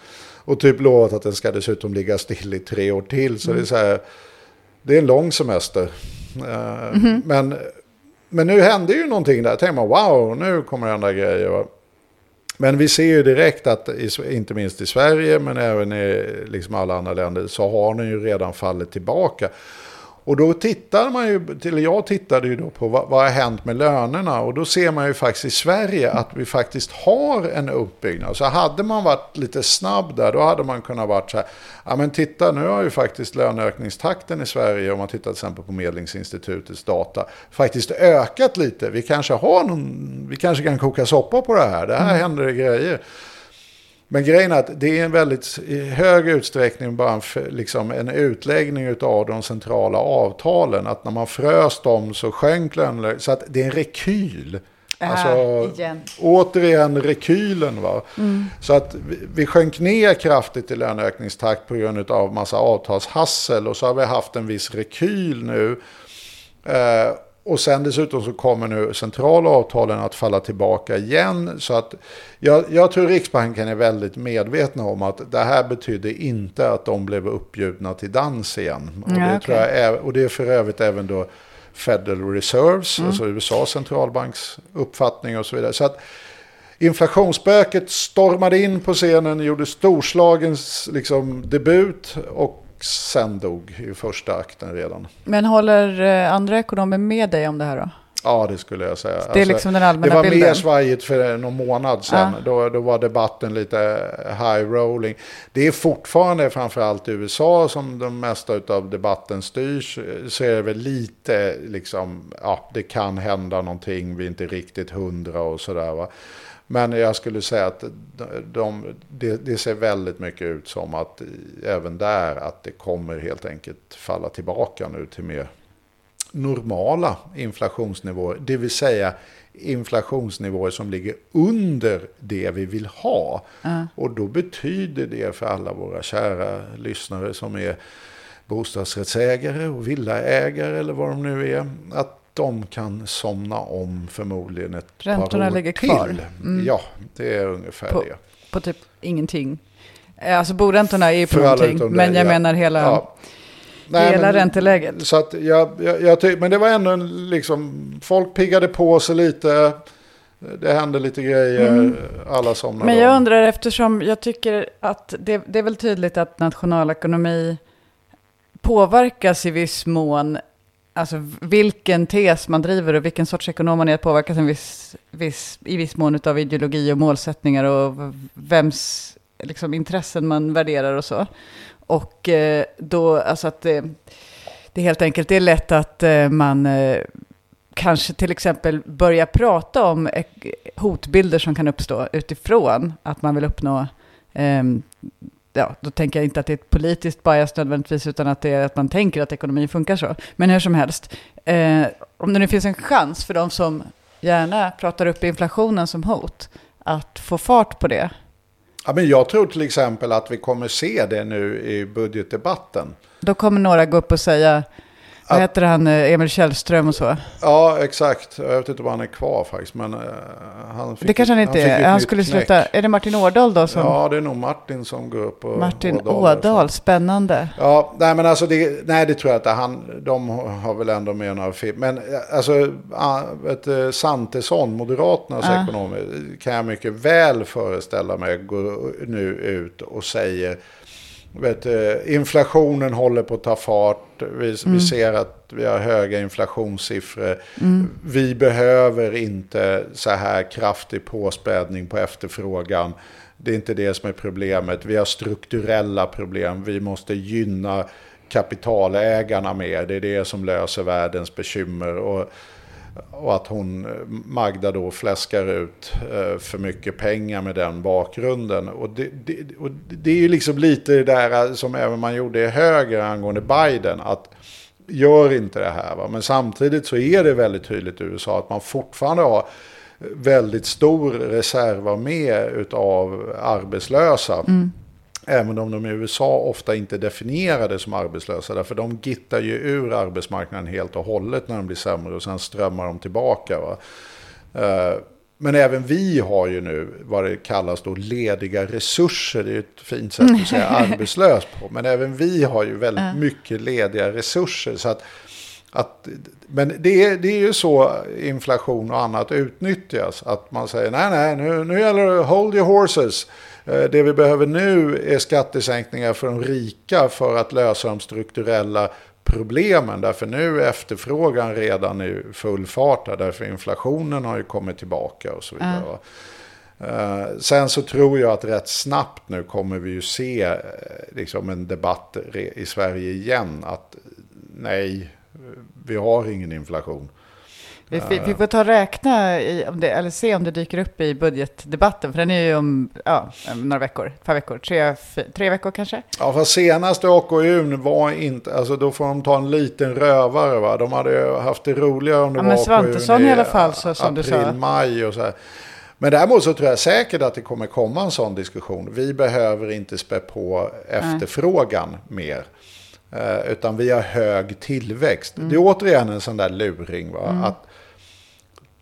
Och typ lovat att den ska dessutom ligga still i tre år till. Så det är så här, det är en lång semester. Eh, men, men nu hände ju någonting där. Tänker man wow, nu kommer det hända grejer. Men vi ser ju direkt att, inte minst i Sverige, men även i liksom alla andra länder, så har den ju redan fallit tillbaka. Och då tittar man ju, till jag tittade ju då på vad, vad har hänt med lönerna. Och då ser man ju faktiskt i Sverige att vi faktiskt har en uppbyggnad. Så hade man varit lite snabb där, då hade man kunnat varit så här, ja men titta nu har ju faktiskt löneökningstakten i Sverige, om man tittar till exempel på Medlingsinstitutets data, faktiskt ökat lite. Vi kanske har någon, vi kanske kan koka soppa på det här, det här händer det grejer. Men grejen är att det är en väldigt i hög utsträckning bara en, liksom en utläggning av de centrala avtalen. Att när man frös dem så sjönk lönerna. Så att det är en rekyl. Alltså, igen. återigen rekylen. Va? Så att vi, vi sjönk ner kraftigt i löneökningstakt på grund av massa avtalshassel. Och så har vi haft en viss rekyl nu. Eh, och sen dessutom så kommer nu centrala avtalen att falla tillbaka igen. Så att jag, jag tror Riksbanken är väldigt medvetna om att det här betydde inte att de blev uppbjudna till dans igen. Och, Ja, det, okej. tror jag är, och det är för övrigt även då Federal Reserves, alltså USAs centralbanks uppfattning och så vidare. Så att inflationsspöket stormade in på scenen, gjorde storslagens liksom, debut och sen dog i första akten redan. Men håller eh, andra ekonomer med dig om det här då? Ja, det skulle jag säga. Det är liksom den allmänna det var bilden. mer svajigt för någon månad sedan. Ja. Då, då var debatten lite high rolling. Det är fortfarande framförallt i USA som de mesta av debatten styrs. Så är det väl lite liksom, ja, det kan hända någonting, vi är inte riktigt hundra och sådär va. Men jag skulle säga att de, det, det ser väldigt mycket ut som att även där att det kommer helt enkelt falla tillbaka nu till mer normala inflationsnivåer. Det vill säga inflationsnivåer som ligger under det vi vill ha. Och då betyder det för alla våra kära lyssnare som är bostadsrättsägare och villaägare eller vad de nu är. Att de kan somna om förmodligen ett Räntorna par år ligger till. kvar. Ja, det är ungefär På- det. På typ ingenting. Eh, Alltså boräntorna är ju på För någonting, men jag ja. menar hela, Ja. Nej, hela men- ränteläget. Så att jag, jag, jag ty- men det var ändå en, liksom, folk piggade på sig lite. Det hände lite grejer, alla somnade Men jag om. undrar eftersom jag tycker att det, det är väl tydligt att nationalekonomi påverkas i viss mån alltså vilken tes man driver och vilken sorts ekonom man är att påverkas en viss, viss, i viss mån av ideologi och målsättningar och vems liksom, intressen man värderar och så. Och eh, då, alltså att det, det helt enkelt är lätt att eh, man eh, kanske till exempel börjar prata om hotbilder som kan uppstå utifrån att man vill uppnå ehm, ja, då tänker jag inte att det är ett politiskt bias nödvändigtvis, utan att det är att man tänker att ekonomin funkar så. Men hur som helst, eh, om det nu finns en chans för de som gärna pratar upp inflationen som hot, att få fart på det. Ja, men jag tror till exempel att vi kommer se det nu i budgetdebatten. Då kommer några gå upp och säga, vad heter han, eh, Emil Källström och så? Ja, exakt. Jag vet inte om han är kvar faktiskt. Men uh, han fick, det kanske han inte han är. Han skulle knäck. sluta. Är det Martin Ådahl då? Som... Ja, det är nog Martin som går upp. Och Martin Ådahl, Ådahl spännande. Ja, nej men alltså det, nej, det tror jag inte. Han, de har väl ändå med några film. Men eh, alltså, vet, Santesson, Moderaternas uh. ekonom, kan jag mycket väl föreställa mig går nu ut och säger vet, inflationen håller på att ta fart. Vi, mm. vi, ser att vi har höga inflationssiffror. Mm. Vi behöver inte så här kraftig påspädning på efterfrågan. Det är inte det som är problemet. Vi har strukturella problem. Vi måste gynna kapitalägarna mer. Det är det som löser världens bekymmer. Och och att hon, Magda då fläskar ut eh, för mycket pengar med den bakgrunden. Och det, det, och det är ju liksom lite det där eh, som även man gjorde i höger angående Biden. Att gör inte det här. Va? Men samtidigt så är det väldigt tydligt i USA att man fortfarande har väldigt stor reservarmé av arbetslösa. Mm. Även om de i USA ofta inte definierar det som arbetslösa. Därför de gittar ju ur arbetsmarknaden helt och hållet när de blir sämre och sen strömmar de tillbaka. Va? Eh, men även vi har ju nu vad det kallas då lediga resurser. Det är ju ett fint sätt att säga arbetslös på. Men även vi har ju väldigt mycket lediga resurser. Så att, att, men det är, det är ju så inflation och annat utnyttjas. Att man säger nej, nej, nu, nu gäller det hold your horses. Eh, det vi behöver nu är skattesänkningar för de rika för att lösa de strukturella problemen. Därför nu är efterfrågan redan i full fart. Därför inflationen har ju kommit tillbaka och så vidare. Mm. Sen så tror jag att rätt snabbt nu kommer vi ju se eh, liksom en debatt i Sverige igen. Att nej, vi har ingen inflation. Vi, vi, får ta och räkna, i, om det, eller se om det dyker upp i budgetdebatten, för den är ju om ja, några veckor, ett par veckor, tre, tre veckor kanske. Ja, för senaste AKU var inte, alltså då får de ta en liten rövare va. De hade haft det roligare om det ja, var men Svantesson i, i alla fall, så, som april, du sa. maj och så här. Men däremot så tror jag säkert att det kommer komma en sån diskussion. Vi behöver inte spä på efterfrågan Nej. mer. Uh, utan vi har hög tillväxt. Mm. Det är återigen en sån där luring. Va? Mm. Att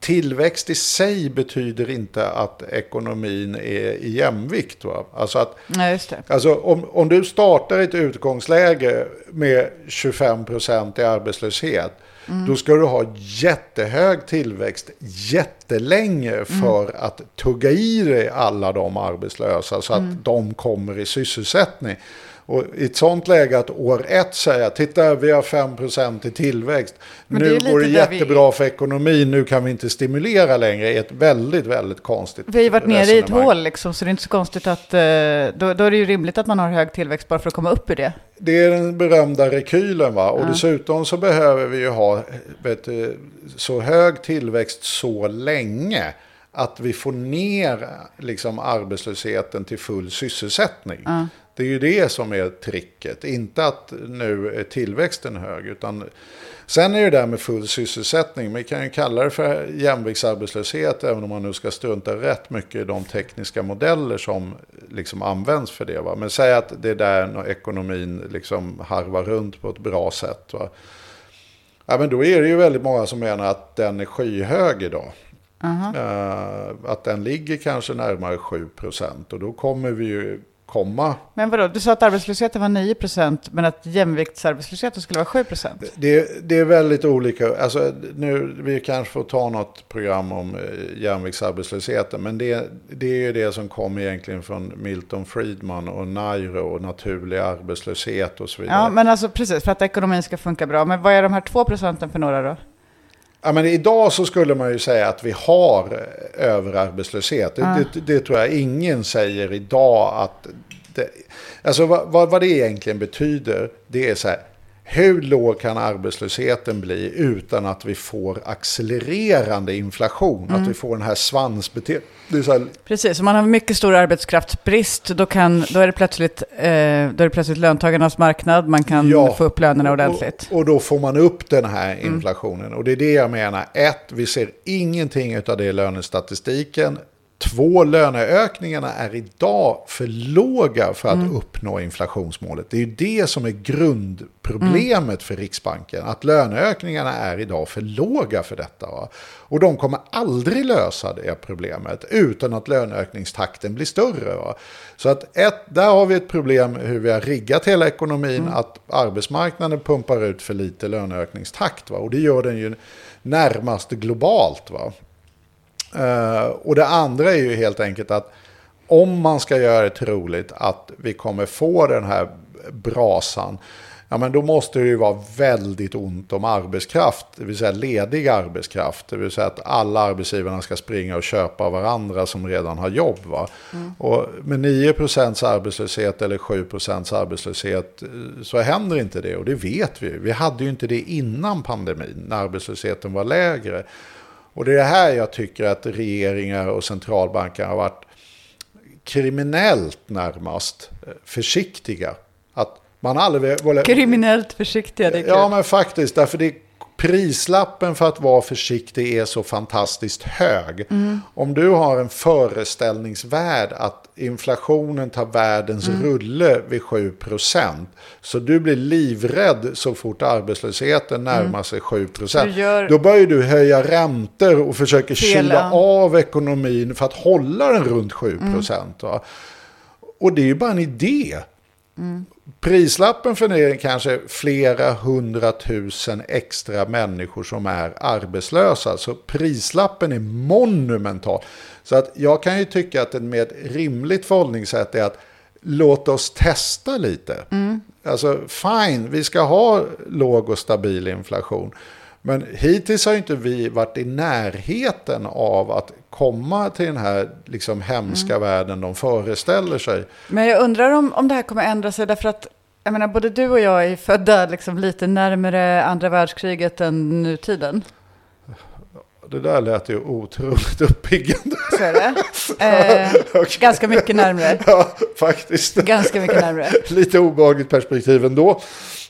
tillväxt i sig betyder inte att ekonomin är i jämvikt. Va? Alltså, att, Nej, just det. alltså om, om du startar ett utgångsläge med 25 procent i arbetslöshet. Mm. Då ska du ha jättehög tillväxt jättelänge mm. för mm. att tugga i dig alla de arbetslösa så att mm. de kommer i sysselsättning. Och i ett sånt läge att år ett säga, titta vi har 5% i tillväxt, Men nu det går det jättebra vi... för ekonomin, nu kan vi inte stimulera längre, är ett väldigt, väldigt konstigt Vi har ju varit nere i ett hål liksom, så det är inte så konstigt att, eh, då, då är det ju rimligt att man har hög tillväxt bara för att komma upp ur det. Det är den berömda rekylen va, och ja. dessutom så behöver vi ju ha vet, så hög tillväxt så länge att vi får ner liksom, arbetslösheten till full sysselsättning. Ja. Det är ju det som är tricket. Inte att nu är tillväxten hög. Utan sen är det där med full sysselsättning. Vi kan ju kalla det för jämviktsarbetslöshet. Även om man nu ska strunta rätt mycket i de tekniska modeller som liksom används för det. Va? Men säg att det är där när ekonomin liksom harvar runt på ett bra sätt. Va? Ja, men då är det ju väldigt många som menar att den är skyhög idag. Uh -huh. uh, att den ligger kanske närmare 7 procent. Och då kommer vi ju komma. Men vadå, du sa att arbetslösheten var 9 procent, men att jämviktsarbetslösheten skulle vara 7 procent? Det, det är väldigt olika. Alltså, nu, vi kanske får ta något program om eh, jämviktsarbetslösheten. Men det, det är ju det som kom egentligen från Milton Friedman och Nairo och naturlig arbetslöshet och så vidare. Ja, men alltså precis, för att ekonomin ska funka bra. Men vad är de här 2 procenten för några då? Ja, men idag så skulle man ju säga att vi har eh, överarbetslöshet. Det, det, det tror jag ingen säger idag att... Det, alltså vad, vad, vad det egentligen betyder, det är så här. Hur låg kan arbetslösheten bli utan att vi får accelererande inflation? Att vi får den här svansbeteendet. Precis, om man har mycket stor arbetskraftsbrist, då, kan, då, är det plötsligt, eh, då är det plötsligt löntagarnas marknad, man kan Ja, få upp lönerna ordentligt. Och, och då får man upp den här inflationen. Och det är det jag menar. Ett, vi ser ingenting av det i lönestatistiken. Två, löneökningarna är idag för låga för att uppnå inflationsmålet. Det är ju det som är grundproblemet för Riksbanken. Att löneökningarna är idag för låga för detta. Va? Och de kommer aldrig lösa det problemet utan att löneökningstakten blir större. Va? Så att ett, där har vi ett problem hur vi har riggat hela ekonomin. Att arbetsmarknaden pumpar ut för lite löneökningstakt. Va? Och det gör den ju närmast globalt. Va? Eh, och det andra är ju helt enkelt att om man ska göra det troligt att vi kommer få den här brasan, ja men då måste det ju vara väldigt ont om arbetskraft, det vill säga ledig arbetskraft, det vill säga att alla arbetsgivarna ska springa och köpa varandra som redan har jobb. Va? Och med 9% arbetslöshet eller 7% arbetslöshet eh, så händer inte det och det vet vi. Vi hade ju inte det innan pandemin när arbetslösheten var lägre. Och det är det här jag tycker att regeringar och centralbanker har varit kriminellt närmast eh, försiktiga. Att man aldrig... Kriminellt försiktiga, det är kul. Ja, men faktiskt. Därför det, prislappen för att vara försiktig är så fantastiskt hög. Om du har en föreställningsvärld att inflationen tar världens rulle vid 7% Så du blir livrädd så fort arbetslösheten närmar sig 7 Du gör- Då börjar du höja räntor och försöker kyla av ekonomin för att hålla den runt 7 va? Och det är ju bara en idé. Prislappen för det är kanske flera hundratusen extra människor som är arbetslösa. Så prislappen är monumental. Så att jag kan ju tycka att ett mer rimligt förhållningssätt är att låt oss testa lite. Alltså fine, vi ska ha låg och stabil inflation. Men hittills har ju inte vi varit i närheten av att komma till den här liksom hemska världen de föreställer sig. Men jag undrar om, om det här kommer ändra sig därför att jag menar, både du och jag är födda liksom lite närmare andra världskriget än nutiden. Det där lät ju otroligt uppiggande. Så är det. Eh, Okej. Ganska mycket närmare. Ja, faktiskt. Ganska mycket närmare. Lite obehagligt perspektiv ändå.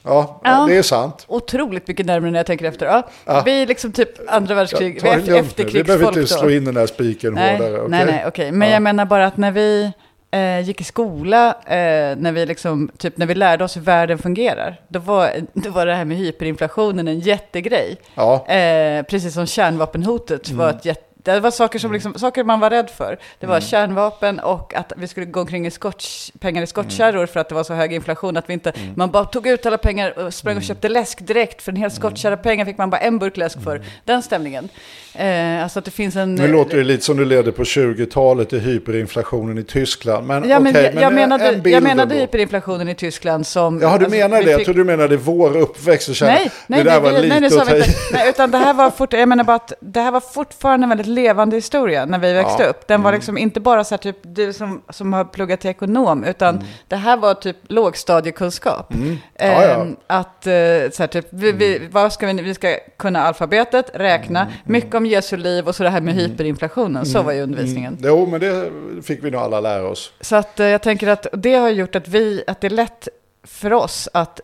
Ja, Ja. det är sant. Otroligt mycket närmare när jag tänker efter. Ja, Ja. Vi är liksom typ andra världskrig, vi är nu. Vi behöver efterkrigsfolk inte då. slå in den där spiken Nej, hårdare. okej? nej, nej, okej. Men Ja. jag menar bara att när vi eh, gick i skola, eh, när, vi liksom, typ, när vi lärde oss hur världen fungerar, då var, då var det här med hyperinflationen en jättegrej. Ja, Eh, precis som kärnvapenhotet var ett jätte det var saker, som liksom, saker man var rädd för. Det var kärnvapen och att vi skulle gå omkring i skotts, pengar i skottkärror för att det var så hög inflation att vi inte... Man bara tog ut alla pengar och sprang och köpte läsk direkt. För en hel skottkärra pengar fick man bara en burk läsk för. Den stämningen. Eh, alltså att det finns en... nu låter det lite som du ledde på 20-talet i hyperinflationen i Tyskland. Men Ja, men, okej, jag, men jag en menade, bild jag menade ändå. hyperinflationen i Tyskland som... Jaha, du alltså, menar det? Jag fick- trodde du menade vår uppväxt. Och kände, Nej, nej, det där det, var det, lite nej, inte. Nej, utan det här var fort, jag menar bara att det här var fortfarande väldigt levande historia när vi växte Ja. upp. Den var liksom inte bara så här typ du som, som har pluggat till ekonom, utan det här var typ lågstadiekunskap. Mm. Ja, ja. Ehm, att eh, så här typ, vi, vi, vad ska vi, vi ska kunna alfabetet, räkna, Mm, mycket om Jesu liv och så det här med hyperinflationen. Så var ju undervisningen. Jo, men det fick vi nog alla lära oss. Så att eh, jag tänker att det har gjort att, vi, att det är lätt för oss att,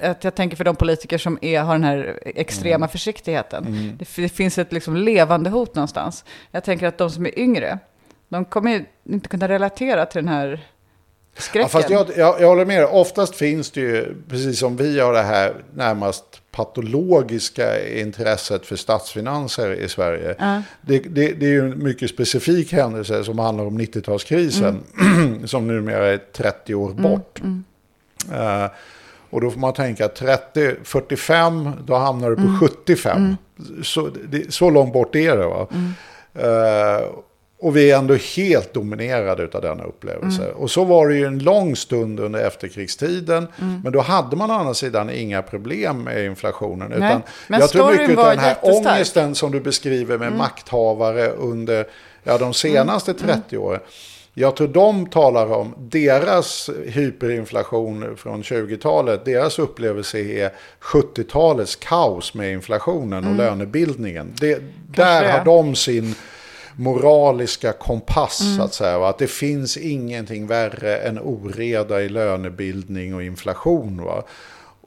att jag tänker för de politiker som är, har den här extrema försiktigheten. Det, f- det finns ett liksom levande hot någonstans. Jag tänker att de som är yngre, de kommer ju inte kunna relatera till den här skräcken. Ja, fast jag, jag, jag håller med dig. Oftast finns det ju, precis som vi har det här närmast patologiska intresset för statsfinanser i Sverige. Ja. Det, det, det är ju en mycket specifik händelse som handlar om 90-talskrisen. som numera är 30 år bort. Eh, och då får man tänka 30, 45, då hamnar du på 75. Så, det, så långt bort är det. Va? Eh, och vi är ändå helt dominerade av denna upplevelse. Och så var det ju en lång stund under efterkrigstiden. Men då hade man å andra sidan inga problem med inflationen. Utan men jag tror mycket av den här jättestark. ångesten som du beskriver med makthavare under ja, de senaste 30 åren. Jag tror de talar om deras hyperinflation från 20-talet. Deras upplevelse är 70-talets kaos med inflationen och lönebildningen. Det, där har de sin moraliska kompass så att säga. va? Att det finns ingenting värre än oreda i lönebildning och inflation. Va?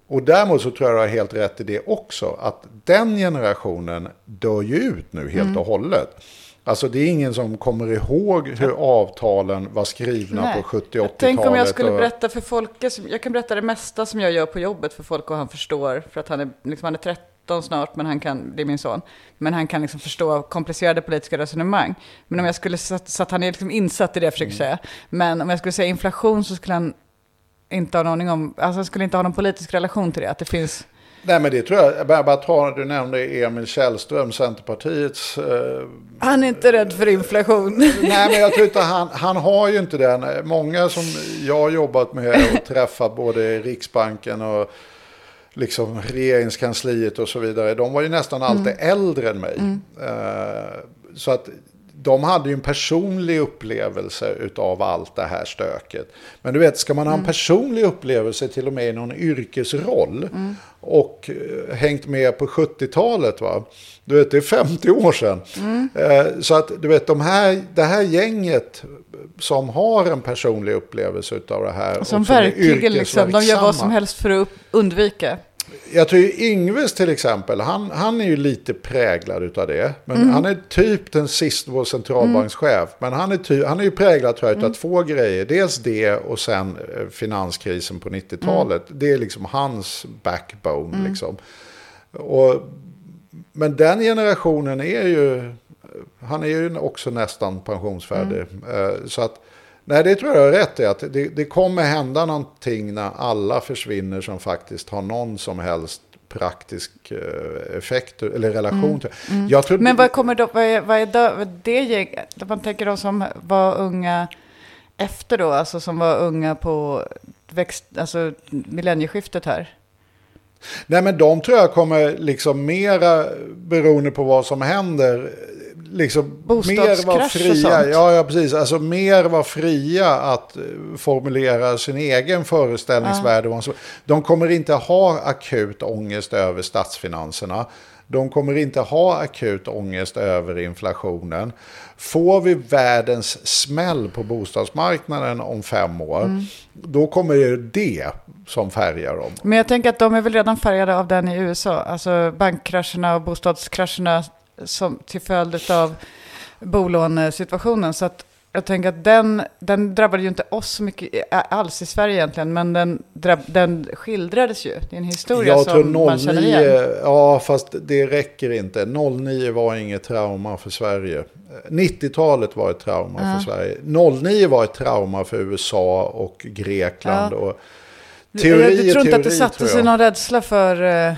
Och däremot så tror jag du har helt rätt i det också. Att den generationen dör ju ut nu helt och hållet. Alltså det är ingen som kommer ihåg hur avtalen var skrivna Nej. på 70 80-talet. Tänk om jag skulle och- berätta för Folke, jag kan berätta det mesta som jag gör på jobbet för folk och han förstår, för att han är, liksom, han är 13 snart, men han kan, det är min son, men han kan liksom förstå komplicerade politiska resonemang. Men om jag skulle, så att, så att han är liksom insatt i det jag försöker säga, men om jag skulle säga inflation så skulle han inte ha någon om, alltså han skulle inte ha någon politisk relation till det, att det finns, Nej men det tror jag, jag bara, bara ta, du nämnde Emil Källström, Centerpartiets eh, han är inte rädd för inflation. Nej, men jag tror inte han, han har ju inte den. Många som jag har jobbat med och träffat både i Riksbanken och liksom regeringskansliet och så vidare. De var ju nästan alltid äldre än mig. Eh, så att de hade ju en personlig upplevelse utav allt det här stöket. Men du vet, ska man ha en personlig upplevelse till och med i någon yrkesroll och eh, hängt med på 70-talet, va? Du vet, det är 50 år sedan. Eh, så att du vet, de här, det här gänget som har en personlig upplevelse utav det här. och Som är verkligen liksom, de gör vad som helst för att undvika. Jag tror ju Yngves till exempel, han, han är ju lite präglad utav det. Men Mm. han är typ den sista, vår centralbankschef. Men han är, ty, han är ju präglad tror jag Mm. två grejer. Dels det och sen eh, finanskrisen på 90-talet. Mm. Det är liksom hans backbone liksom. Och, men den generationen är ju, han är ju också nästan pensionsfärdig. Mm. Eh, Så att, nej det tror jag är rätt i. Att det, det kommer hända någonting när alla försvinner som faktiskt har någon som helst praktisk eh, effekt eller relation till. Jag tror, Mm. Men vad kommer då, vad är, vad är då, vad det gäng, man tänker de som var unga efter då, alltså som var unga på växt, alltså millennieskiftet här. Nej men de tror jag kommer liksom mera beroende på vad som händer. Liksom mer och fria. Ja, ja, precis. Alltså mer vara fria att eh, formulera sin egen föreställningsvärld. Ja. De kommer inte ha akut ångest över statsfinanserna. De kommer inte ha akut ångest över inflationen. Får vi världens smäll på bostadsmarknaden om fem år, Mm. då kommer det det som färgar dem. Men jag tänker att de är väl redan färgade av den i USA, alltså bankkrascherna och bostadskrascherna som till följd av bolånesituationen. Så att jag tänker att den, den drabbade ju inte oss så mycket alls i Sverige egentligen, men den, drabb, den skildrades ju. Det är en historia Jag tror som man känner 09, igen. ja fast det räcker inte. 09 var inget trauma för Sverige. 90-talet var ett trauma Ja. för Sverige. 09 var ett trauma för USA och Grekland. Ja. Och Jag, teori jag är tror inte att det satte sig jag. någon rädsla för eh,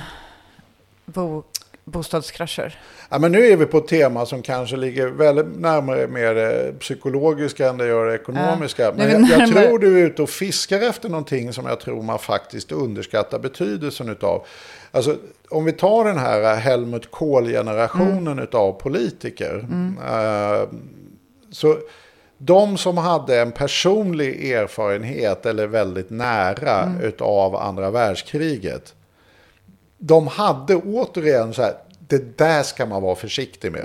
bo, bostadskrascher. Ja, men nu är vi på ett tema som kanske ligger väldigt närmare mer det psykologiska än det gör det ekonomiska. Ja, Men jag, jag tror du är ute och fiskar efter någonting som jag tror man faktiskt underskattar betydelsen utav. Alltså, om vi tar den här Helmut Kohl-generationen Mm. utav politiker. eh, så de som hade en personlig erfarenhet eller väldigt nära Mm. utav andra världskriget de hade återigen så här, det där ska man vara försiktig med.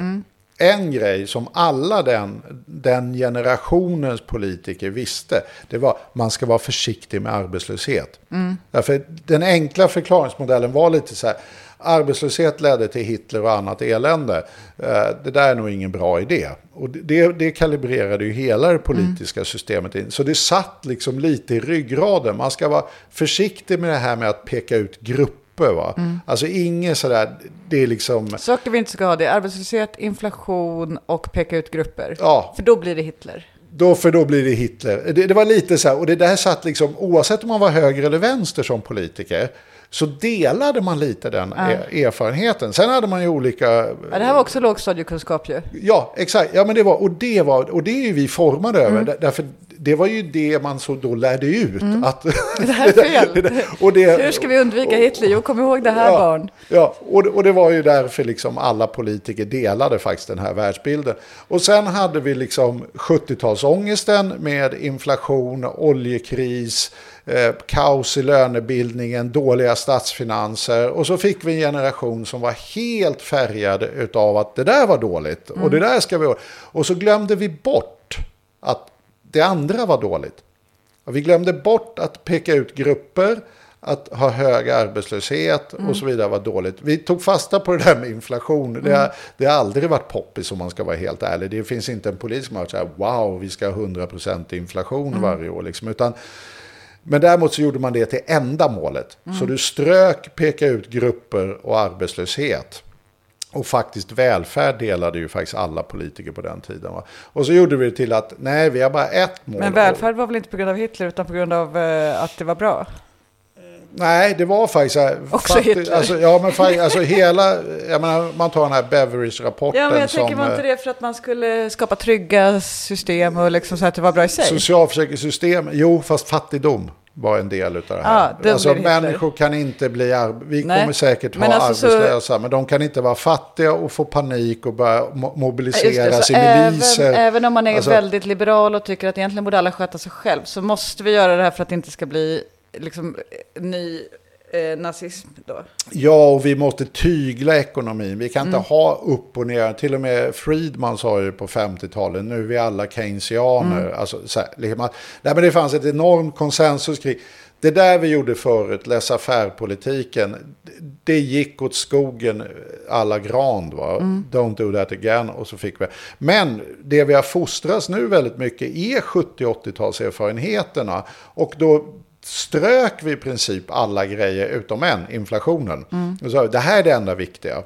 en grej som alla den, den generationens politiker visste, det var att man ska vara försiktig med arbetslöshet. Mm. Därför den enkla förklaringsmodellen var lite så här, arbetslöshet ledde till Hitler och annat elände. Eh, det där är nog ingen bra idé. Och det, det kalibrerade ju hela det politiska mm. systemet in. Så det satt liksom lite i ryggraden. Man ska vara försiktig med det här med att peka ut grupper Va? Mm. Alltså inget sådär, det är liksom... Saker vi inte ska ha, det är arbetslöshet, inflation och peka ut grupper. Ja. För då blir det Hitler. Då, för då blir det Hitler. Det, det var lite så här, och det där satt liksom, oavsett om man var höger eller vänster som politiker, så delade man lite den ja. erfarenheten. Sen hade man ju olika... Ja, det här var också lågstadiekunskap ju. Ja, exakt. Ja, men det var, och, det var, och det är ju vi formade över. Mm. Därför det var ju det man så då lärde ut. Mm. Att, det här är fel. och det, Hur ska vi undvika Hitler? Jo, kom ihåg det här ja, barn. Ja, och, och det var ju därför liksom alla politiker delade faktiskt den här världsbilden. Och sen hade vi liksom 70-talsångesten med inflation, oljekris, eh, kaos i lönebildningen, dåliga statsfinanser. Och så fick vi en generation som var helt färgad av att det där var dåligt. Mm. Och det där ska vi... Och så glömde vi bort att det andra var dåligt. Vi glömde bort att peka ut grupper, att ha hög arbetslöshet mm. och så vidare var dåligt. Vi tog fasta på det där med inflation. Mm. Det, har, det har aldrig varit poppis om man ska vara helt ärlig. Det finns inte en polis som har sagt wow, vi ska ha 100% inflation mm. varje år. Liksom. Utan men däremot så gjorde man det till enda målet. Mm. Så du strök, peka ut grupper och arbetslöshet. Och faktiskt välfärd delade ju faktiskt alla politiker på den tiden. Va? Och så gjorde vi det till att nej, vi har bara ett mål. Men välfärd var väl inte på grund av Hitler utan på grund av eh, att det var bra? Nej, det var faktiskt... Också faktiskt, Hitler? Alltså, ja, men faktiskt, alltså hela... Jag menar, man tar den här Beveridge-rapporten Ja, men jag som, tänker var inte det för att man skulle skapa trygga system och liksom så att det var bra i sig? Socialförsäkringssystem, jo, fast fattigdom var en del av det här. Ah, alltså människor kan inte bli, vi Nej. kommer säkert ha alltså arbetslösa, så... men de kan inte vara fattiga och få panik och börja mobiliseras i miliser. Även, även om man är alltså... väldigt liberal och tycker att egentligen borde alla sköta sig själv, så måste vi göra det här för att det inte ska bli liksom ny eh, nazism då? Ja, och vi måste tygla ekonomin. Vi kan inte mm. ha upp och ner. Till och med Friedman sa ju på 50-talet, nu är vi alla keynesianer. Mm. Alltså, så här, liksom, nej, men det fanns ett enormt konsensus kring det där vi gjorde förut, laissez-faire-politiken, det gick åt skogen alla grand. Va? Mm. Don't do that again. Och så fick vi. Men det vi har fostrats nu väldigt mycket är 70-80-talserfarenheterna. Och då strök vi i princip alla grejer utom en, inflationen. Mm. Så det här är det enda viktiga.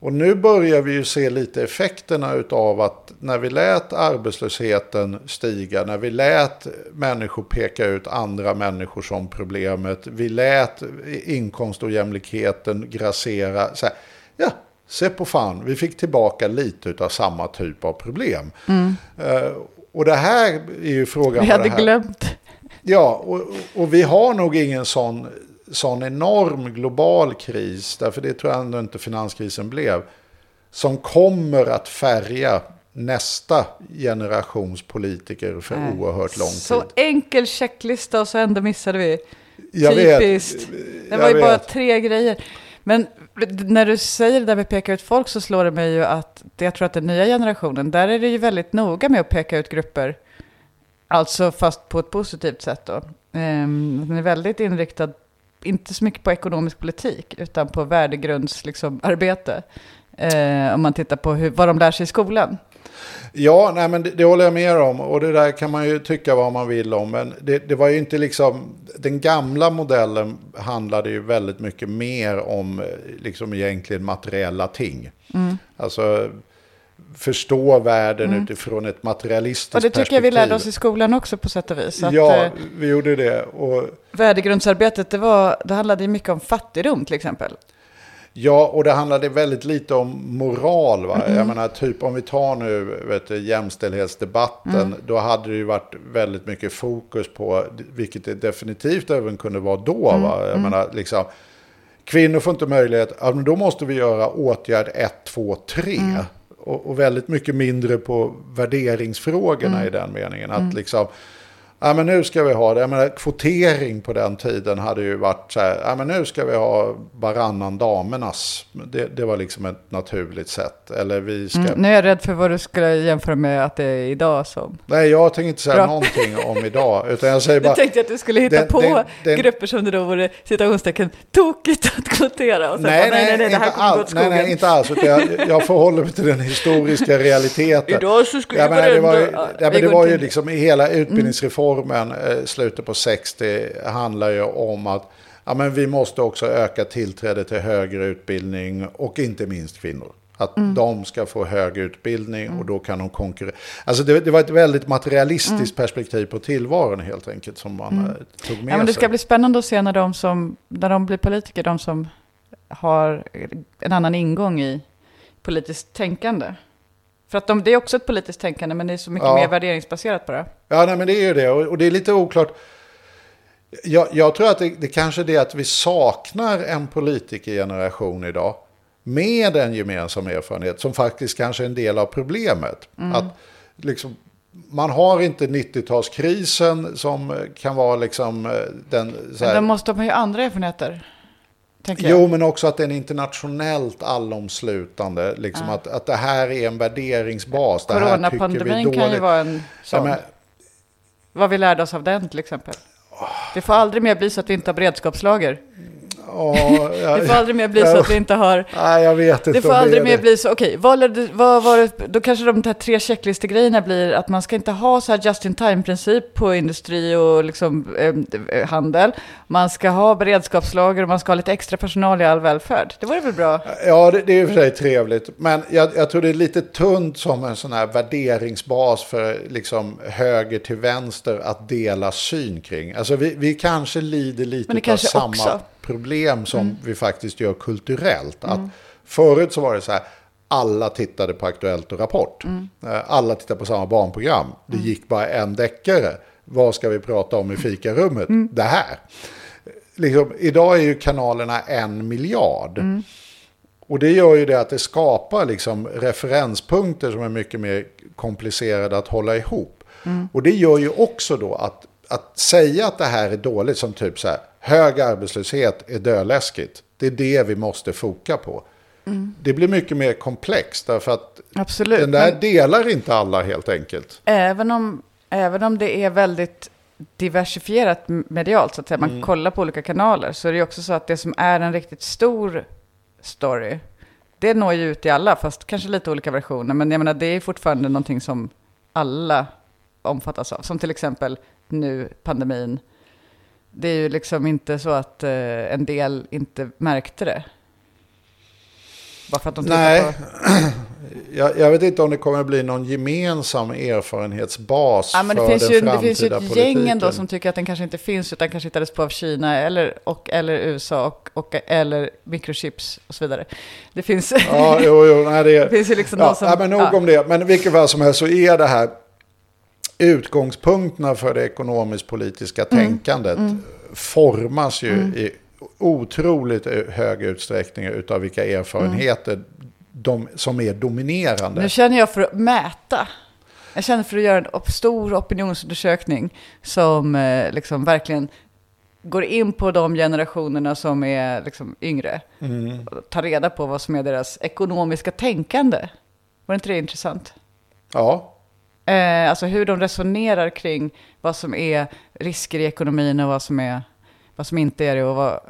Och nu börjar vi ju se lite effekterna av att när vi lät arbetslösheten stiga, när vi lät människor peka ut andra människor som problemet, vi lät inkomstojämlikheten grassera. Så här, ja, se på fan, vi fick tillbaka lite av samma typ av problem. Mm. Uh, och det här är ju frågan... Vi hade glömt. Ja, och, och vi har nog ingen sån, sån enorm global kris, därför det tror jag ändå inte finanskrisen blev, som kommer att färga nästa generations politiker för Nej. oerhört lång tid. Så enkel checklista och så ändå missade vi. Jag Typiskt. Vet. Det var ju vet. bara tre grejer. Men när du säger det där med att peka ut folk så slår det mig ju att jag tror att den nya generationen, där är det ju väldigt noga med att peka ut grupper. Alltså fast på ett positivt sätt då. Um, den är väldigt inriktad, inte så mycket på ekonomisk politik, utan på värdegrundsarbete. Liksom, arbete. uh, om man tittar på hur, vad de lär sig i skolan. Ja, nej, men det, det, håller jag med om. Och det där kan man ju tycka vad man vill om. Men det, det, var ju inte liksom... Den gamla modellen handlade ju väldigt mycket mer om liksom egentligen materiella ting. Mm. Alltså förstå världen mm. utifrån ett materialistiskt perspektiv. Och det tycker jag vi lärde oss i skolan också på sätt och vis. Ja, eh, vi gjorde det. Och... Värdegrundsarbetet, det, var, det handlade mycket om fattigdom till exempel. Ja, och det handlade väldigt lite om moral. Va? Mm. Jag menar, typ om vi tar nu vet du, jämställdhetsdebatten, mm. då hade det ju varit väldigt mycket fokus på, vilket det definitivt även kunde vara då. Mm. Va? Jag mm. menar, liksom, kvinnor får inte möjlighet, ja, men då måste vi göra åtgärd 1, 2, 3 och, och, väldigt mycket mindre på värderingsfrågorna mm. i den meningen. Att mm. liksom, Ja, men nu ska vi ha det. Jag menar, kvotering på den tiden hade ju varit så här. Ja, men nu ska vi ha varannan damernas. Det, det var liksom ett naturligt sätt. Eller vi ska... Mm, nu är jag rädd för vad du skulle jämföra med att det är idag som. Nej, jag tänker inte säga Bra. någonting om idag. Utan jag säger bara... Jag tänkte att du skulle hitta Den- på den- den- grupper som det då vore citationstecken tokigt att kvotera. Och sen Nej, bara, nej, det här kommer gå åt alls, nej, skogen. nej, inte alls. Utan jag, jag förhåller mig till den historiska realiteten. Idag så skulle Ja, men det var ja, men det var ju liksom i hela utbildningsreformen, eh, slutet på 60, handlar ju om att ja, men vi måste också öka tillträde till högre utbildning och inte minst kvinnor. Att Mm. de ska få hög utbildning och då kan de konkurrera. Alltså det, det var ett väldigt materialistiskt perspektiv på tillvaron helt enkelt som man eh, tog med Mm. Ja, men det ska sig. bli spännande att se när de, som, när de blir politiker, de som har en annan ingång i politiskt tänkande. För att de, det är också ett politiskt tänkande, men det är så mycket Ja. mer värderingsbaserat på det. Ja, nej, men det är ju det. Och, och det är lite oklart. Jag, jag tror att det, det kanske är det att vi saknar en politikergeneration idag. Med en gemensam erfarenhet som faktiskt kanske är en del av problemet. Att liksom, man har inte 90-talskrisen som kan vara liksom eh, den... Så Men här, de måste ha ju andra erfarenheter. Jo, men också att den är internationellt allomslutande. Liksom att, att det här är en värderingsbas. Det Coronapandemin kan ju vara en Ja, sån. men, Vad vi lärde oss av den till exempel. Det får aldrig mer bli så att vi inte har beredskapslager. Ja, Det får aldrig mer bli så att vi inte har... Nej, jag vet inte Det får aldrig är mer det. bli så, okej, vad, lärde- vad var det, då kanske de här tre checklistegrejerna blir att man ska inte ha så här just in time-princip på industri och liksom, eh, handel. Man ska ha beredskapslager och man ska ha lite extra personal i all välfärd. Det vore väl bra? Ja, det, det är i och för sig trevligt. Men jag, jag tror det är lite tunt som en sån här värderingsbas för liksom höger till vänster att dela syn kring. Alltså vi, vi kanske lider lite Men det av kanske samma också- problem som vi faktiskt gör kulturellt. Att förut så var det så här, alla tittade på Aktuellt och Rapport. Eh, Alla tittade på samma barnprogram. Det gick bara en deckare. Vad ska vi prata om i fikarummet? Det här. Liksom, idag är ju kanalerna en miljard. Och det gör ju det att det skapar liksom referenspunkter som är mycket mer komplicerade att hålla ihop. Och det gör ju också då att, att säga att det här är dåligt som typ så här, hög arbetslöshet är döläskigt. Det är det vi måste foka på. Det blir mycket mer komplext därför att Absolut. den där delar inte alla helt enkelt. även, om, även om det är väldigt diversifierat medialt, så att säga, man Mm. kollar på olika kanaler, så är det också så att det som är en riktigt stor story, det når ju ut i alla, fast kanske lite olika versioner. Men jag menar, det är fortfarande någonting som alla omfattas av. Som till exempel nu, pandemin. Det är ju liksom inte så att eh, en del inte märkte det. Bara för att de Nej, på... jag, jag vet inte om det kommer att bli någon gemensam erfarenhetsbas Ja, men det för finns, den ju, det finns ju ett framtida gäng ändå som tycker att den kanske inte finns, utan kanske hittades på av Kina eller, och, eller USA och, och, eller mikrochips och så vidare. Det finns, Ja, jo, jo, nej, det, det finns ju liksom ja, någon som... ja, men nog ja. om det. Men vilket fall som helst så är det här utgångspunkterna för det ekonomisk-politiska Mm. tänkandet formas ju i otroligt hög utsträckning utav vilka erfarenheter de, som är dominerande. Nu känner jag för att mäta. Jag känner för att göra en stor opinionsundersökning som eh, liksom verkligen går in på de generationerna som är liksom yngre. Mm. Och tar reda på vad som är deras ekonomiska tänkande. Var inte det intressant? Ja, Eh, alltså hur de resonerar kring vad som är risker i ekonomin och vad som, är, vad som inte är det och vad,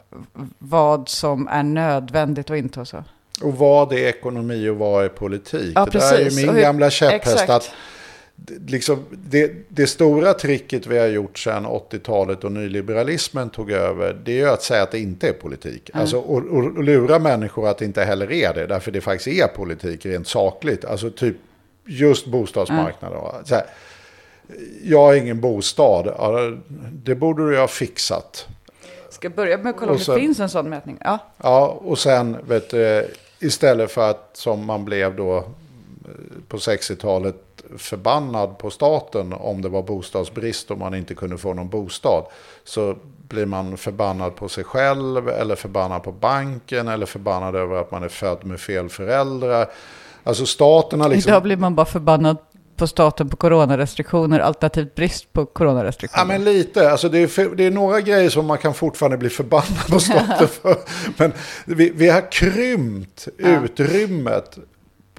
vad som är nödvändigt och inte och så. och vad är ekonomi och vad är politik? Ja, det där är ju precis. min hur- gamla käpphäst. Att liksom, det, det stora tricket vi har gjort sedan 80-talet och nyliberalismen tog över, det är ju att säga att det inte är politik. Alltså, och, och, och lura människor att det inte heller är det, därför det faktiskt är politik rent sakligt. Alltså typ just bostadsmarknaden. här, jag har ingen bostad, det borde du ha fixat. Ska jag börja med att kolla om Och det sen- finns en sån mätning? Ja. Ja, och sen vet du, istället för att som man blev då eh, på 60-talet förbannad på staten om det var bostadsbrist och man inte kunde få någon bostad. Så blir man förbannad på sig själv eller förbannad på banken eller förbannad över att man är född med fel föräldrar. Alltså staten har liksom... Idag blir man bara förbannad på staten på coronarestriktioner alternativt brist på coronarestriktioner. Ja, men lite. Alltså det, är det är några grejer som man kan fortfarande bli förbannad på staten för. Men vi, vi har krympt utrymmet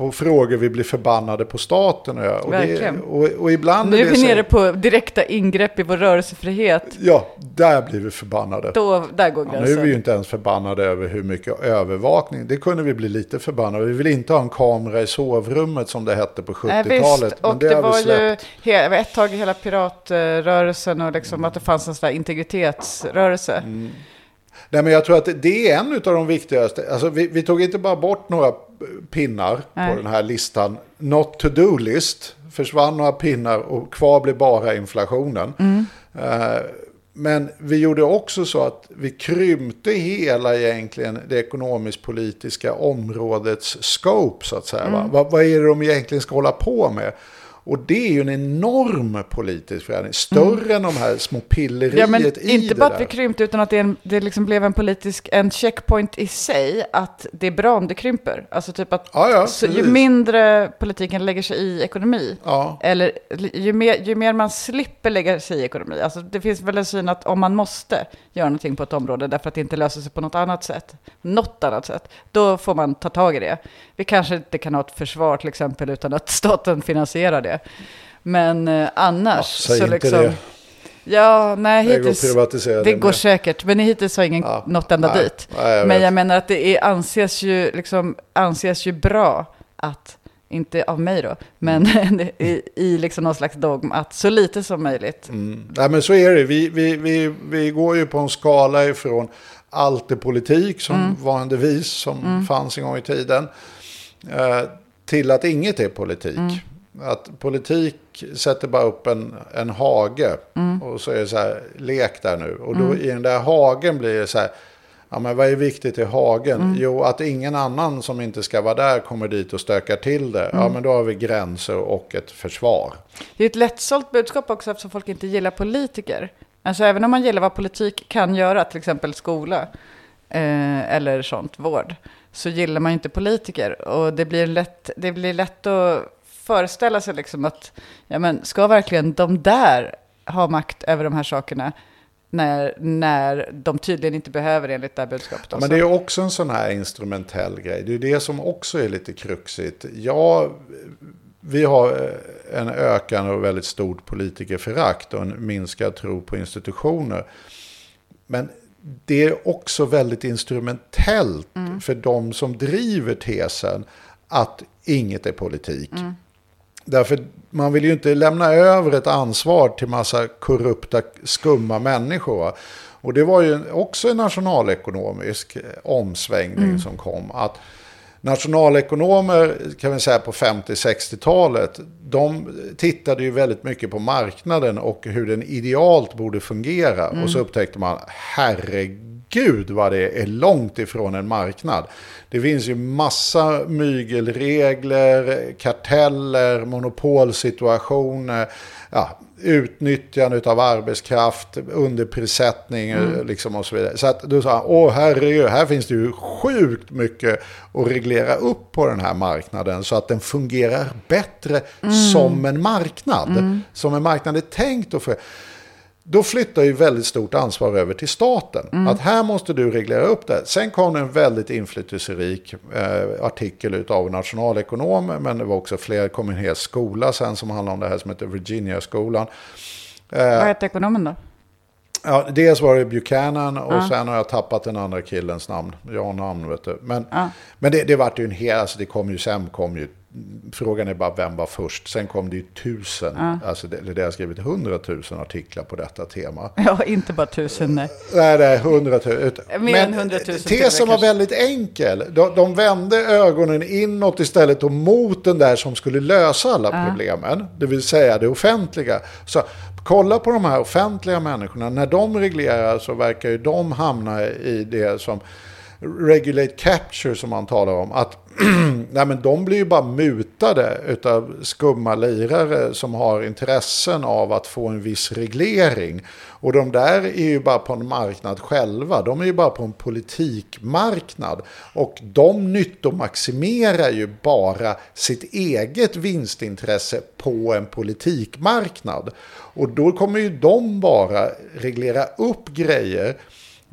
på frågor vi blir förbannade på staten och, det, och, och ibland nu är det vi så- nere på direkta ingrepp i vår rörelsefrihet. Ja, där blir vi förbannade. Då, där går Ja, nu är vi ju inte ens förbannade över hur mycket övervakning. Det kunde vi bli lite förbannade. Vi vill inte ha en kamera i sovrummet som det hette på Nej, 70-talet. visst. Och det, vi var ju släppt. he- det var ett tag hela piratrörelsen och liksom att det fanns en sån där integritetsrörelse. Mm. Nej, men jag tror att det är en av de viktigaste. Alltså, vi, vi tog inte bara bort några pinnar Nej. på den här listan. Not to do-list. Försvann några pinnar och kvar blev bara inflationen. Mm. Eh, men vi gjorde också så att vi krympte hela egentligen det ekonomisk-politiska områdets scope så att säga. Mm. Va? Vad, vad är det de egentligen ska hålla på med? Och det är ju en enorm politisk förändring. Större än de här små pilleriet Mm. Ja, men i inte bara att vi krympte, utan att det, en, det liksom blev en politisk, en checkpoint i sig, att det är bra om det krymper. Alltså typ att Ja, ja, så, ju mindre politiken lägger sig i ekonomi, Ja. eller ju mer, ju mer man slipper lägga sig i ekonomi. Alltså det finns väl en syn att om man måste göra någonting på ett område därför att det inte löser sig på något annat sätt, något annat sätt, då får man ta tag i det. Vi kanske inte kan ha ett försvar till exempel utan att staten finansierar det. Men eh, annars Ja, så inte liksom... det. Ja, nej, Det går hittills... privatisera Det det går med. säkert, men hittills har ingen Ja, nått ända nej, dit. nej, jag men vet. jag menar att det är, anses, ju, liksom, anses ju bra att, inte av mig då, men Mm. i, i liksom någon slags dogm, att så lite som möjligt. Mm. Nej, men så är det. Vi, vi, vi, vi går ju på en skala ifrån allt är politik som Mm. var en devis som fanns en gång i tiden. Eh, till att inget är politik. Mm. Att politik sätter bara upp en, en hage Mm. och så är det så här, lek där nu. Och då i den där hagen blir det så här, ja men vad är viktigt i hagen? Mm. Jo, att ingen annan som inte ska vara där kommer dit och stökar till det. Mm. Ja, men då har vi gränser och ett försvar. Det är ett lättsålt budskap också eftersom folk inte gillar politiker. Alltså även om man gillar vad politik kan göra, till exempel skola eh, eller sånt, vård, så gillar man inte politiker. Och det blir lätt, det blir lätt att föreställa sig liksom att, ja men ska verkligen de där ha makt över de här sakerna? När, när de tydligen inte behöver enligt det här budskapet. Ja, men det är också en sån här instrumentell grej. Det är det som också är lite kruxigt. Ja, vi har eh, en ökande och väldigt stort politikerförakt och en minskad tro på institutioner. Men det är också väldigt instrumentellt för de som driver tesen att inget är politik. Därför man vill ju inte lämna över ett ansvar till massa korrupta, skumma människor. Va? Och det var ju också en nationalekonomisk eh, omsvängning som kom. Att nationalekonomer, kan vi säga på 50-60-talet, de tittade ju väldigt mycket på marknaden och hur den idealt borde fungera. Och så upptäckte man, herregud vad det är långt ifrån en marknad. Det finns ju massa mygelregler, karteller, monopolsituationer, ja, utnyttjande av arbetskraft, underprissättning liksom och så vidare. Så att du sa, åh herregud, här finns det ju sjukt mycket att reglera upp på den här marknaden så att den fungerar bättre som en marknad. Som en marknad är tänkt att få. Då flyttar ju väldigt stort ansvar över till staten. Att här måste du reglera upp det. Sen kom det en väldigt inflytelserik eh, artikel av nationalekonomer. Men det var också fler, kom en hel skola sen som handlade om det här som heter Virginia-skolan. Vad heter ekonomen då? Ja, dels var det Buchanan och sen har jag tappat den andra killens namn. Jag har namn vet du. Men, men det, det vart ju en hel, alltså det kom ju sen kom ju, frågan är bara vem var först. Sen kom det ju tusen, alltså det, det har skrivit hundratusen artiklar på detta tema. Ja, inte bara tusen, nej. Nej, det är hundratusen. Mer än 100 000 till och med tesen var väldigt enkel. De, de vände ögonen inåt istället och mot den där som skulle lösa alla problemen. Det vill säga det offentliga. Så kolla på de här offentliga människorna. När de reglerar så verkar ju de hamna i det som regulate capture som man talar om. Att nej, men de blir ju bara mutade av skumma lirare som har intressen av att få en viss reglering. Och de där är ju bara på en marknad själva. De är ju bara på en politikmarknad. Och de nyttomaximerar ju bara sitt eget vinstintresse på en politikmarknad. Och då kommer ju de bara reglera upp grejer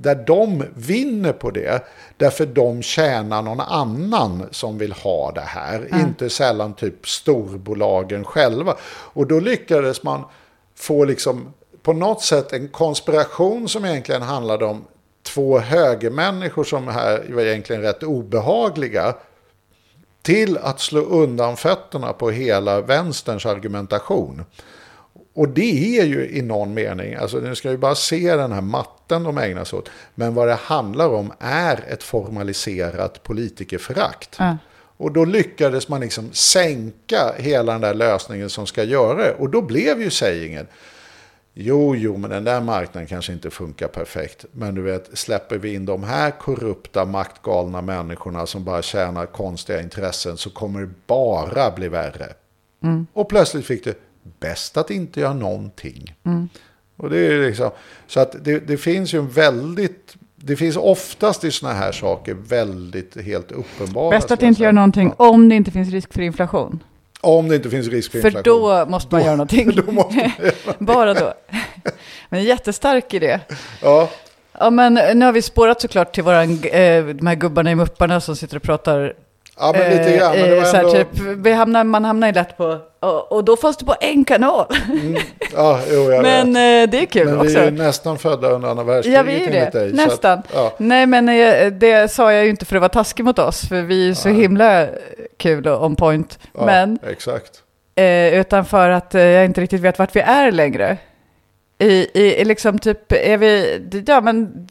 där de vinner på det. Därför de tjänar någon annan som vill ha det här. Mm. Inte sällan typ storbolagen själva. Och då lyckades man få liksom på något sätt en konspiration som egentligen handlade om två högermänniskor som här var egentligen rätt obehagliga. Till att slå undan fötterna på hela vänsterns argumentation. Och det är ju i någon mening, alltså nu ska ju bara se den här matten de ägnar sig åt. Men vad det handlar om är ett formaliserat politikerförakt. Mm. Och då lyckades man liksom sänka hela den där lösningen som ska göra det. Och då blev ju sägningen, jo, jo, men den där marknaden kanske inte funkar perfekt. Men du vet, släpper vi in de här korrupta, maktgalna människorna som bara tjänar konstiga intressen så kommer det bara bli värre. Mm. Och plötsligt fick det bäst att inte göra någonting. Mm. Och det är liksom, så att det, det finns ju en väldigt det finns oftast i sådana här saker väldigt helt uppenbara. Bäst att inte göra någonting om det inte finns risk för inflation. Om det inte finns risk för, för inflation. För då måste man då, göra någonting. Då man göra Bara då. Men jättestark idé. Ja. Ja, men nu har vi spårat såklart till våran, eh, de här gubbarna i Mupparna som sitter och pratar Ja, men lite grann. Men det var ändå... typ, vi hamnar, man hamnar ju lätt på, och, och då fanns det på en kanal. Mm. Ja, jo, jag men vet. det är kul men också. Men vi är nästan födda under andra världskriget. Ja, vi är det. Dig, nästan. Att, ja. Nej, men det sa jag ju inte för att vara taskig mot oss, för vi är så ja. himla kul och on point. Ja, men, exakt. Eh, utan för att eh, jag inte riktigt vet vart vi är längre. I, i liksom typ, är vi, ja men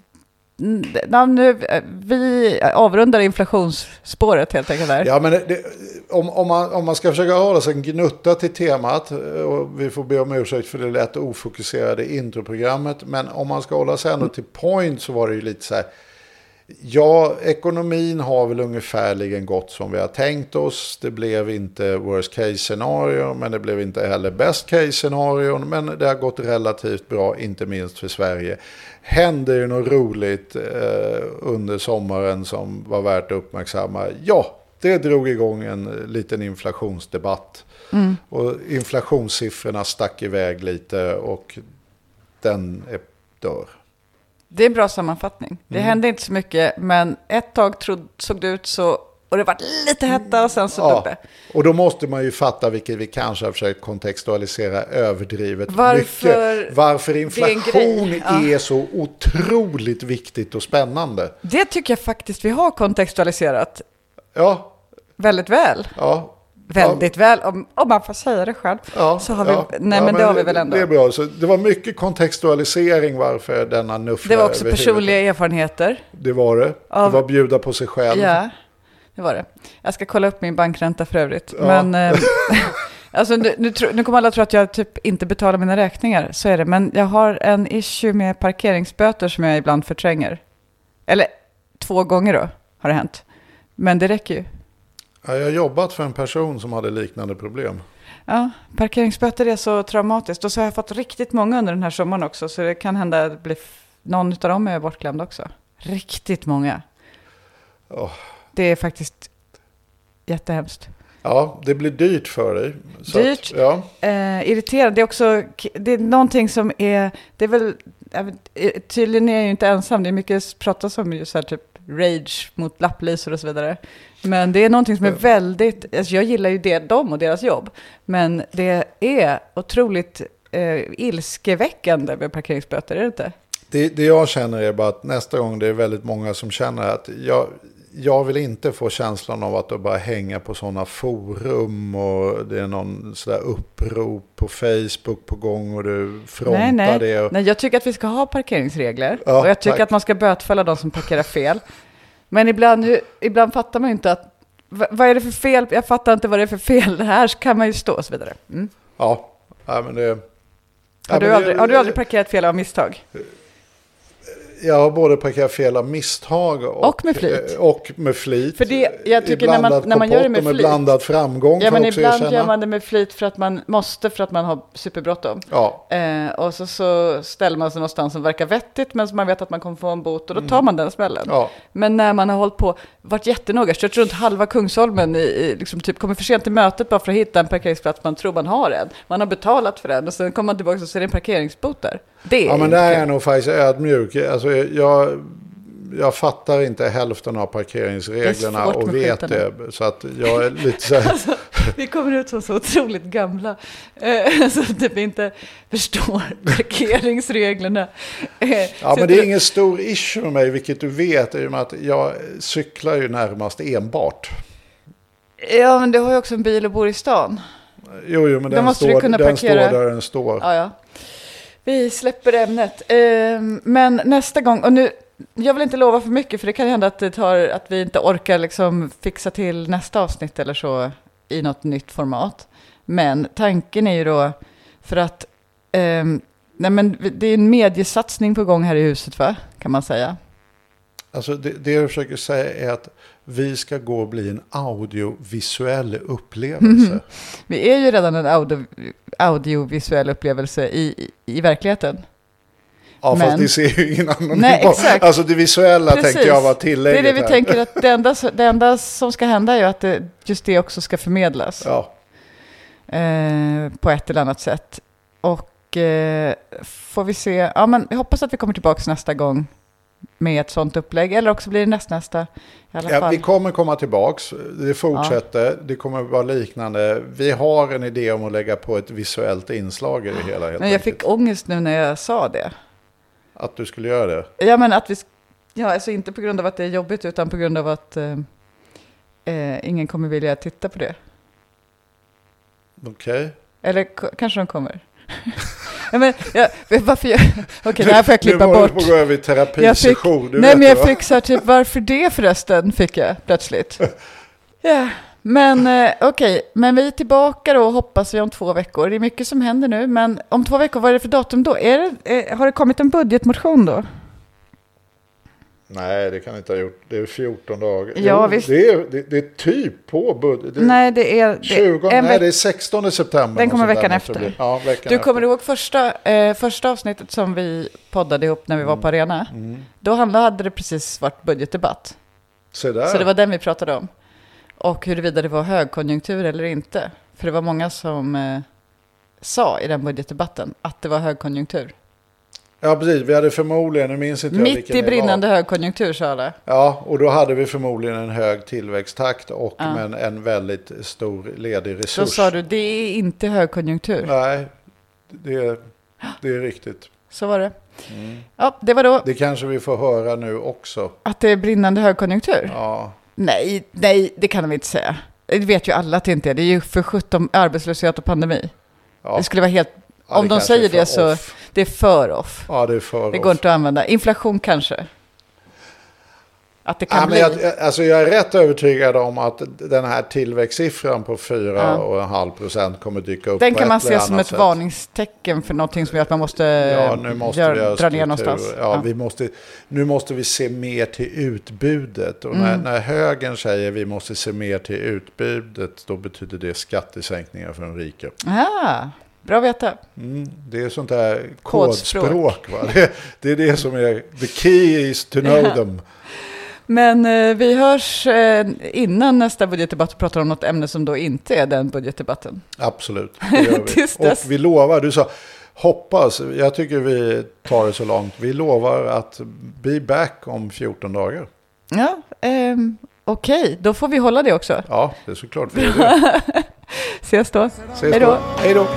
nu, vi avrundar inflationsspåret helt enkelt där. Ja, men det, om, om, man, om man ska försöka hålla sig en gnutta till temat, eh, och vi får be om ursäkt för det lätt ofokuserade introprogrammet, men om man ska hålla sig ändå till point så var det ju lite så här, Ja, ekonomin har väl ungefärligen gått som vi har tänkt oss. Det blev inte worst case scenario, men det blev inte heller best case scenario. Men det har gått relativt bra, inte minst för Sverige. Hände ju något roligt eh, under sommaren som var värt att uppmärksamma? Ja, det drog igång en liten inflationsdebatt. Mm. Och inflationssiffrorna stack iväg lite och den är dör. Det är en bra sammanfattning. Det mm. hände inte så mycket, men ett tag trod, såg det ut så och det var lite hetta och sen så ja, det. Och då måste man ju fatta, vilket vi kanske har försökt kontextualisera överdrivet varför mycket, varför inflation är, ja. är, så otroligt viktigt och spännande. Det tycker jag faktiskt vi har kontextualiserat. Ja. Väldigt väl. Ja, väldigt ja. väl, om, om man får säga det själv. Ja, så har vi, ja, nej, men det har vi väl ändå. Det är bra, så det var mycket kontextualisering varför denna nuffla Det var också personliga erfarenheter. Det var det. Av, det var bjuda på sig själv. Ja, det var det. Jag ska kolla upp min bankränta för övrigt. Men, eh, alltså, nu, nu, nu kommer alla tro att jag typ inte betalar mina räkningar, så är det. Men jag har en issue med parkeringsböter som jag ibland förtränger. Eller två gånger då, har det hänt. Men det räcker ju. Jag har jobbat för en person som hade liknande problem. Ja, parkeringsböter är så traumatiskt. Och så har jag fått riktigt många under den här sommaren också. Så det kan hända att någon av dem är bortglömd också. Riktigt många. Oh. Det är faktiskt jättehemskt. Ja, det blir dyrt för dig. dyrt, att, ja. eh, irriterande. Det är också det är någonting som är, det är väl, tydligen är jag ju inte ensam. Det är mycket pratas om just så här typ rage mot lapplisor och så vidare. Men det är någonting som är väldigt, alltså jag gillar ju det, dem och deras jobb, men det är otroligt eh, ilskeväckande med parkeringsböter, är det inte? Det, det jag känner är bara att nästa gång det är väldigt många som känner att jag, jag vill inte få känslan av att bara hänga på sådana forum och det är någon sådär upprop på Facebook på gång och du frontar nej, nej. det. Och... Nej, jag tycker att vi ska ha parkeringsregler ja, och jag tycker tack. att man ska bötfälla de som parkerar fel. Men ibland, ibland fattar man ju inte att vad är det för fel? Jag fattar inte vad det är för fel. Det här kan man ju stå och så vidare. Mm. Ja, ja, men det... Har, du aldrig, har du aldrig parkerat fel av misstag? Jag har både parkerat fel av misstag och, Och med flit. eh, Och med flit. För det- jag tycker när man- när man gör det med flit. blandad framgång. Ja, men ibland erkänna. gör man det med flit för att man måste, för att man har superbråttom. Ja, Eh, och så, så ställer man sig någonstans som verkar vettigt, men som man vet att man kommer få en bot, och då tar man den smällen. Mm. ja. Men när man har hållit på, varit jättenoga, kört runt halva Kungsholmen, i, i, liksom typ kommer för sent till mötet bara för att hitta en parkeringsplats man tror man har en. Man har betalat för den och sen kommer man tillbaka och det en parkeringsbot där. Det ja, men där är jag nog faktiskt ödmjuk. Alltså, jag, jag fattar inte hälften av parkeringsreglerna och vet skyltarna. det. Så att jag är lite så här, Vi kommer ut som så otroligt gamla, eh, så att vi inte förstår parkeringsreglerna. Eh, Ja, men det är ingen stor issue med mig, vilket du vet, i och med att jag cyklar ju närmast enbart. Ja, men du har ju också en bil och bor i stan. Jo, jo, men den, måste du står, den står där den står. Ja, ja. Vi släpper ämnet. Ehm, men nästa gång, och nu, jag vill inte lova för mycket för det kan hända att, det tar, att vi inte orkar liksom fixa till nästa avsnitt eller så i något nytt format. Men tanken är ju då, för att ehm, nej men det är en mediesatsning på gång här i huset va, kan man säga. Alltså det, det jag försöker säga är att vi ska gå och bli en audiovisuell upplevelse. Vi är ju redan en audio, audiovisuell upplevelse i, i, i verkligen. Ja, fast Men- ni ser ju ingen annan. Nej, nivå. exakt. Alltså det visuella Precis. tänkte jag var Det tillägget är det vi här. tänker att det enda, det enda som ska hända är ju att det, just det också ska förmedlas. Ja, eh, på ett eller annat sätt. Och eh, får vi se, ja men jag hoppas att vi kommer tillbaka nästa gång med ett sånt upplägg, eller också blir det nästnästa ja, vi kommer komma tillbaks. Det fortsätter. Det kommer vara liknande. Vi har en idé om att lägga på ett visuellt inslag i det hela. Men jag enkelt. fick ångest nu när jag sa det. Att du skulle göra det. Ja men att vi, ja alltså inte på grund av att det är jobbigt, utan på grund av att eh, eh, ingen kommer vilja titta på det. Okej. Eller k- kanske de kommer. men, ja, varför jag, okej det här får jag klippa bort. du att gå över i terapisession. Nej, men jag va? fick så här typ, varför det förresten, fick jag plötsligt. Ja, men eh, okej, men vi är tillbaka då, hoppas vi, om två veckor. Det är mycket som händer nu, men om två veckor, vad är det för datum då? Är det, eh, har det kommit en budgetmotion då? Nej, det kan inte ha gjort. Det är 14 dagar. Ja, Jo, visst. Det är, det, det är typ på budget. Nej, det är... Det, 20, en nej, det är 16 september. Den kommer veckan efter. Ja, veckan Du kommer efter. ihåg första, eh, första avsnittet som vi poddade ihop när vi var på arena? Mm. Då hade det precis varit budgetdebatt. Se där. Så det var den vi pratade om. Och huruvida det var högkonjunktur eller inte. För det var många som eh, sa i den budgetdebatten att det var högkonjunktur. Ja, precis. Vi hade förmodligen, nu minns inte Mitt i det brinnande högkonjunktur sa alla. Ja, och då hade vi förmodligen en hög tillväxttakt och Ja. men en väldigt stor ledig resurs. Så sa du, det är inte högkonjunktur. Nej, det, det är riktigt. Så var det. Ja, det var då Det kanske vi får höra nu också. att det är brinnande högkonjunktur. Ja, Nej, nej, det kan de inte säga. Det vet ju alla att det inte är. Det är ju för 17 arbetslöshet och pandemi. ja. Det skulle vara helt... Ja, om de säger det så... off. Det är för off. Ja, det är för Det off. går inte att använda. Inflation kanske. Att det kan Ja, men bli... jag, jag- alltså jag är rätt övertygad om att den här tillväxtsiffran på 4,5 procent kommer dyka upp Den kan man se som ett sätt. varningstecken för någonting som gör att man måste, Ja, nu måste gör, vi dra ner struktur. någonstans. Ja, Vi måste, nu måste vi se mer till utbudet. Och Mm. när, när högern säger vi måste se mer till utbudet, då betyder det skattesänkningar för de rika. Ah, bra att veta. Mm, det är sånt där Kodspråk. kodspråk. va? Det, det är det som är, the key is to know them. Men eh, vi hörs eh, innan nästa budgetdebatt och pratar om något ämne som då inte är den budgetdebatten. Absolut, det gör vi. Och vi lovar, du sa hoppas, jag tycker vi tar det så långt. Vi lovar att be back om 14 dagar. Ja, ehm, okej, då får vi hålla det också. Ja, det är såklart vi gör det. Ses då. Ses Hej då. Hej då.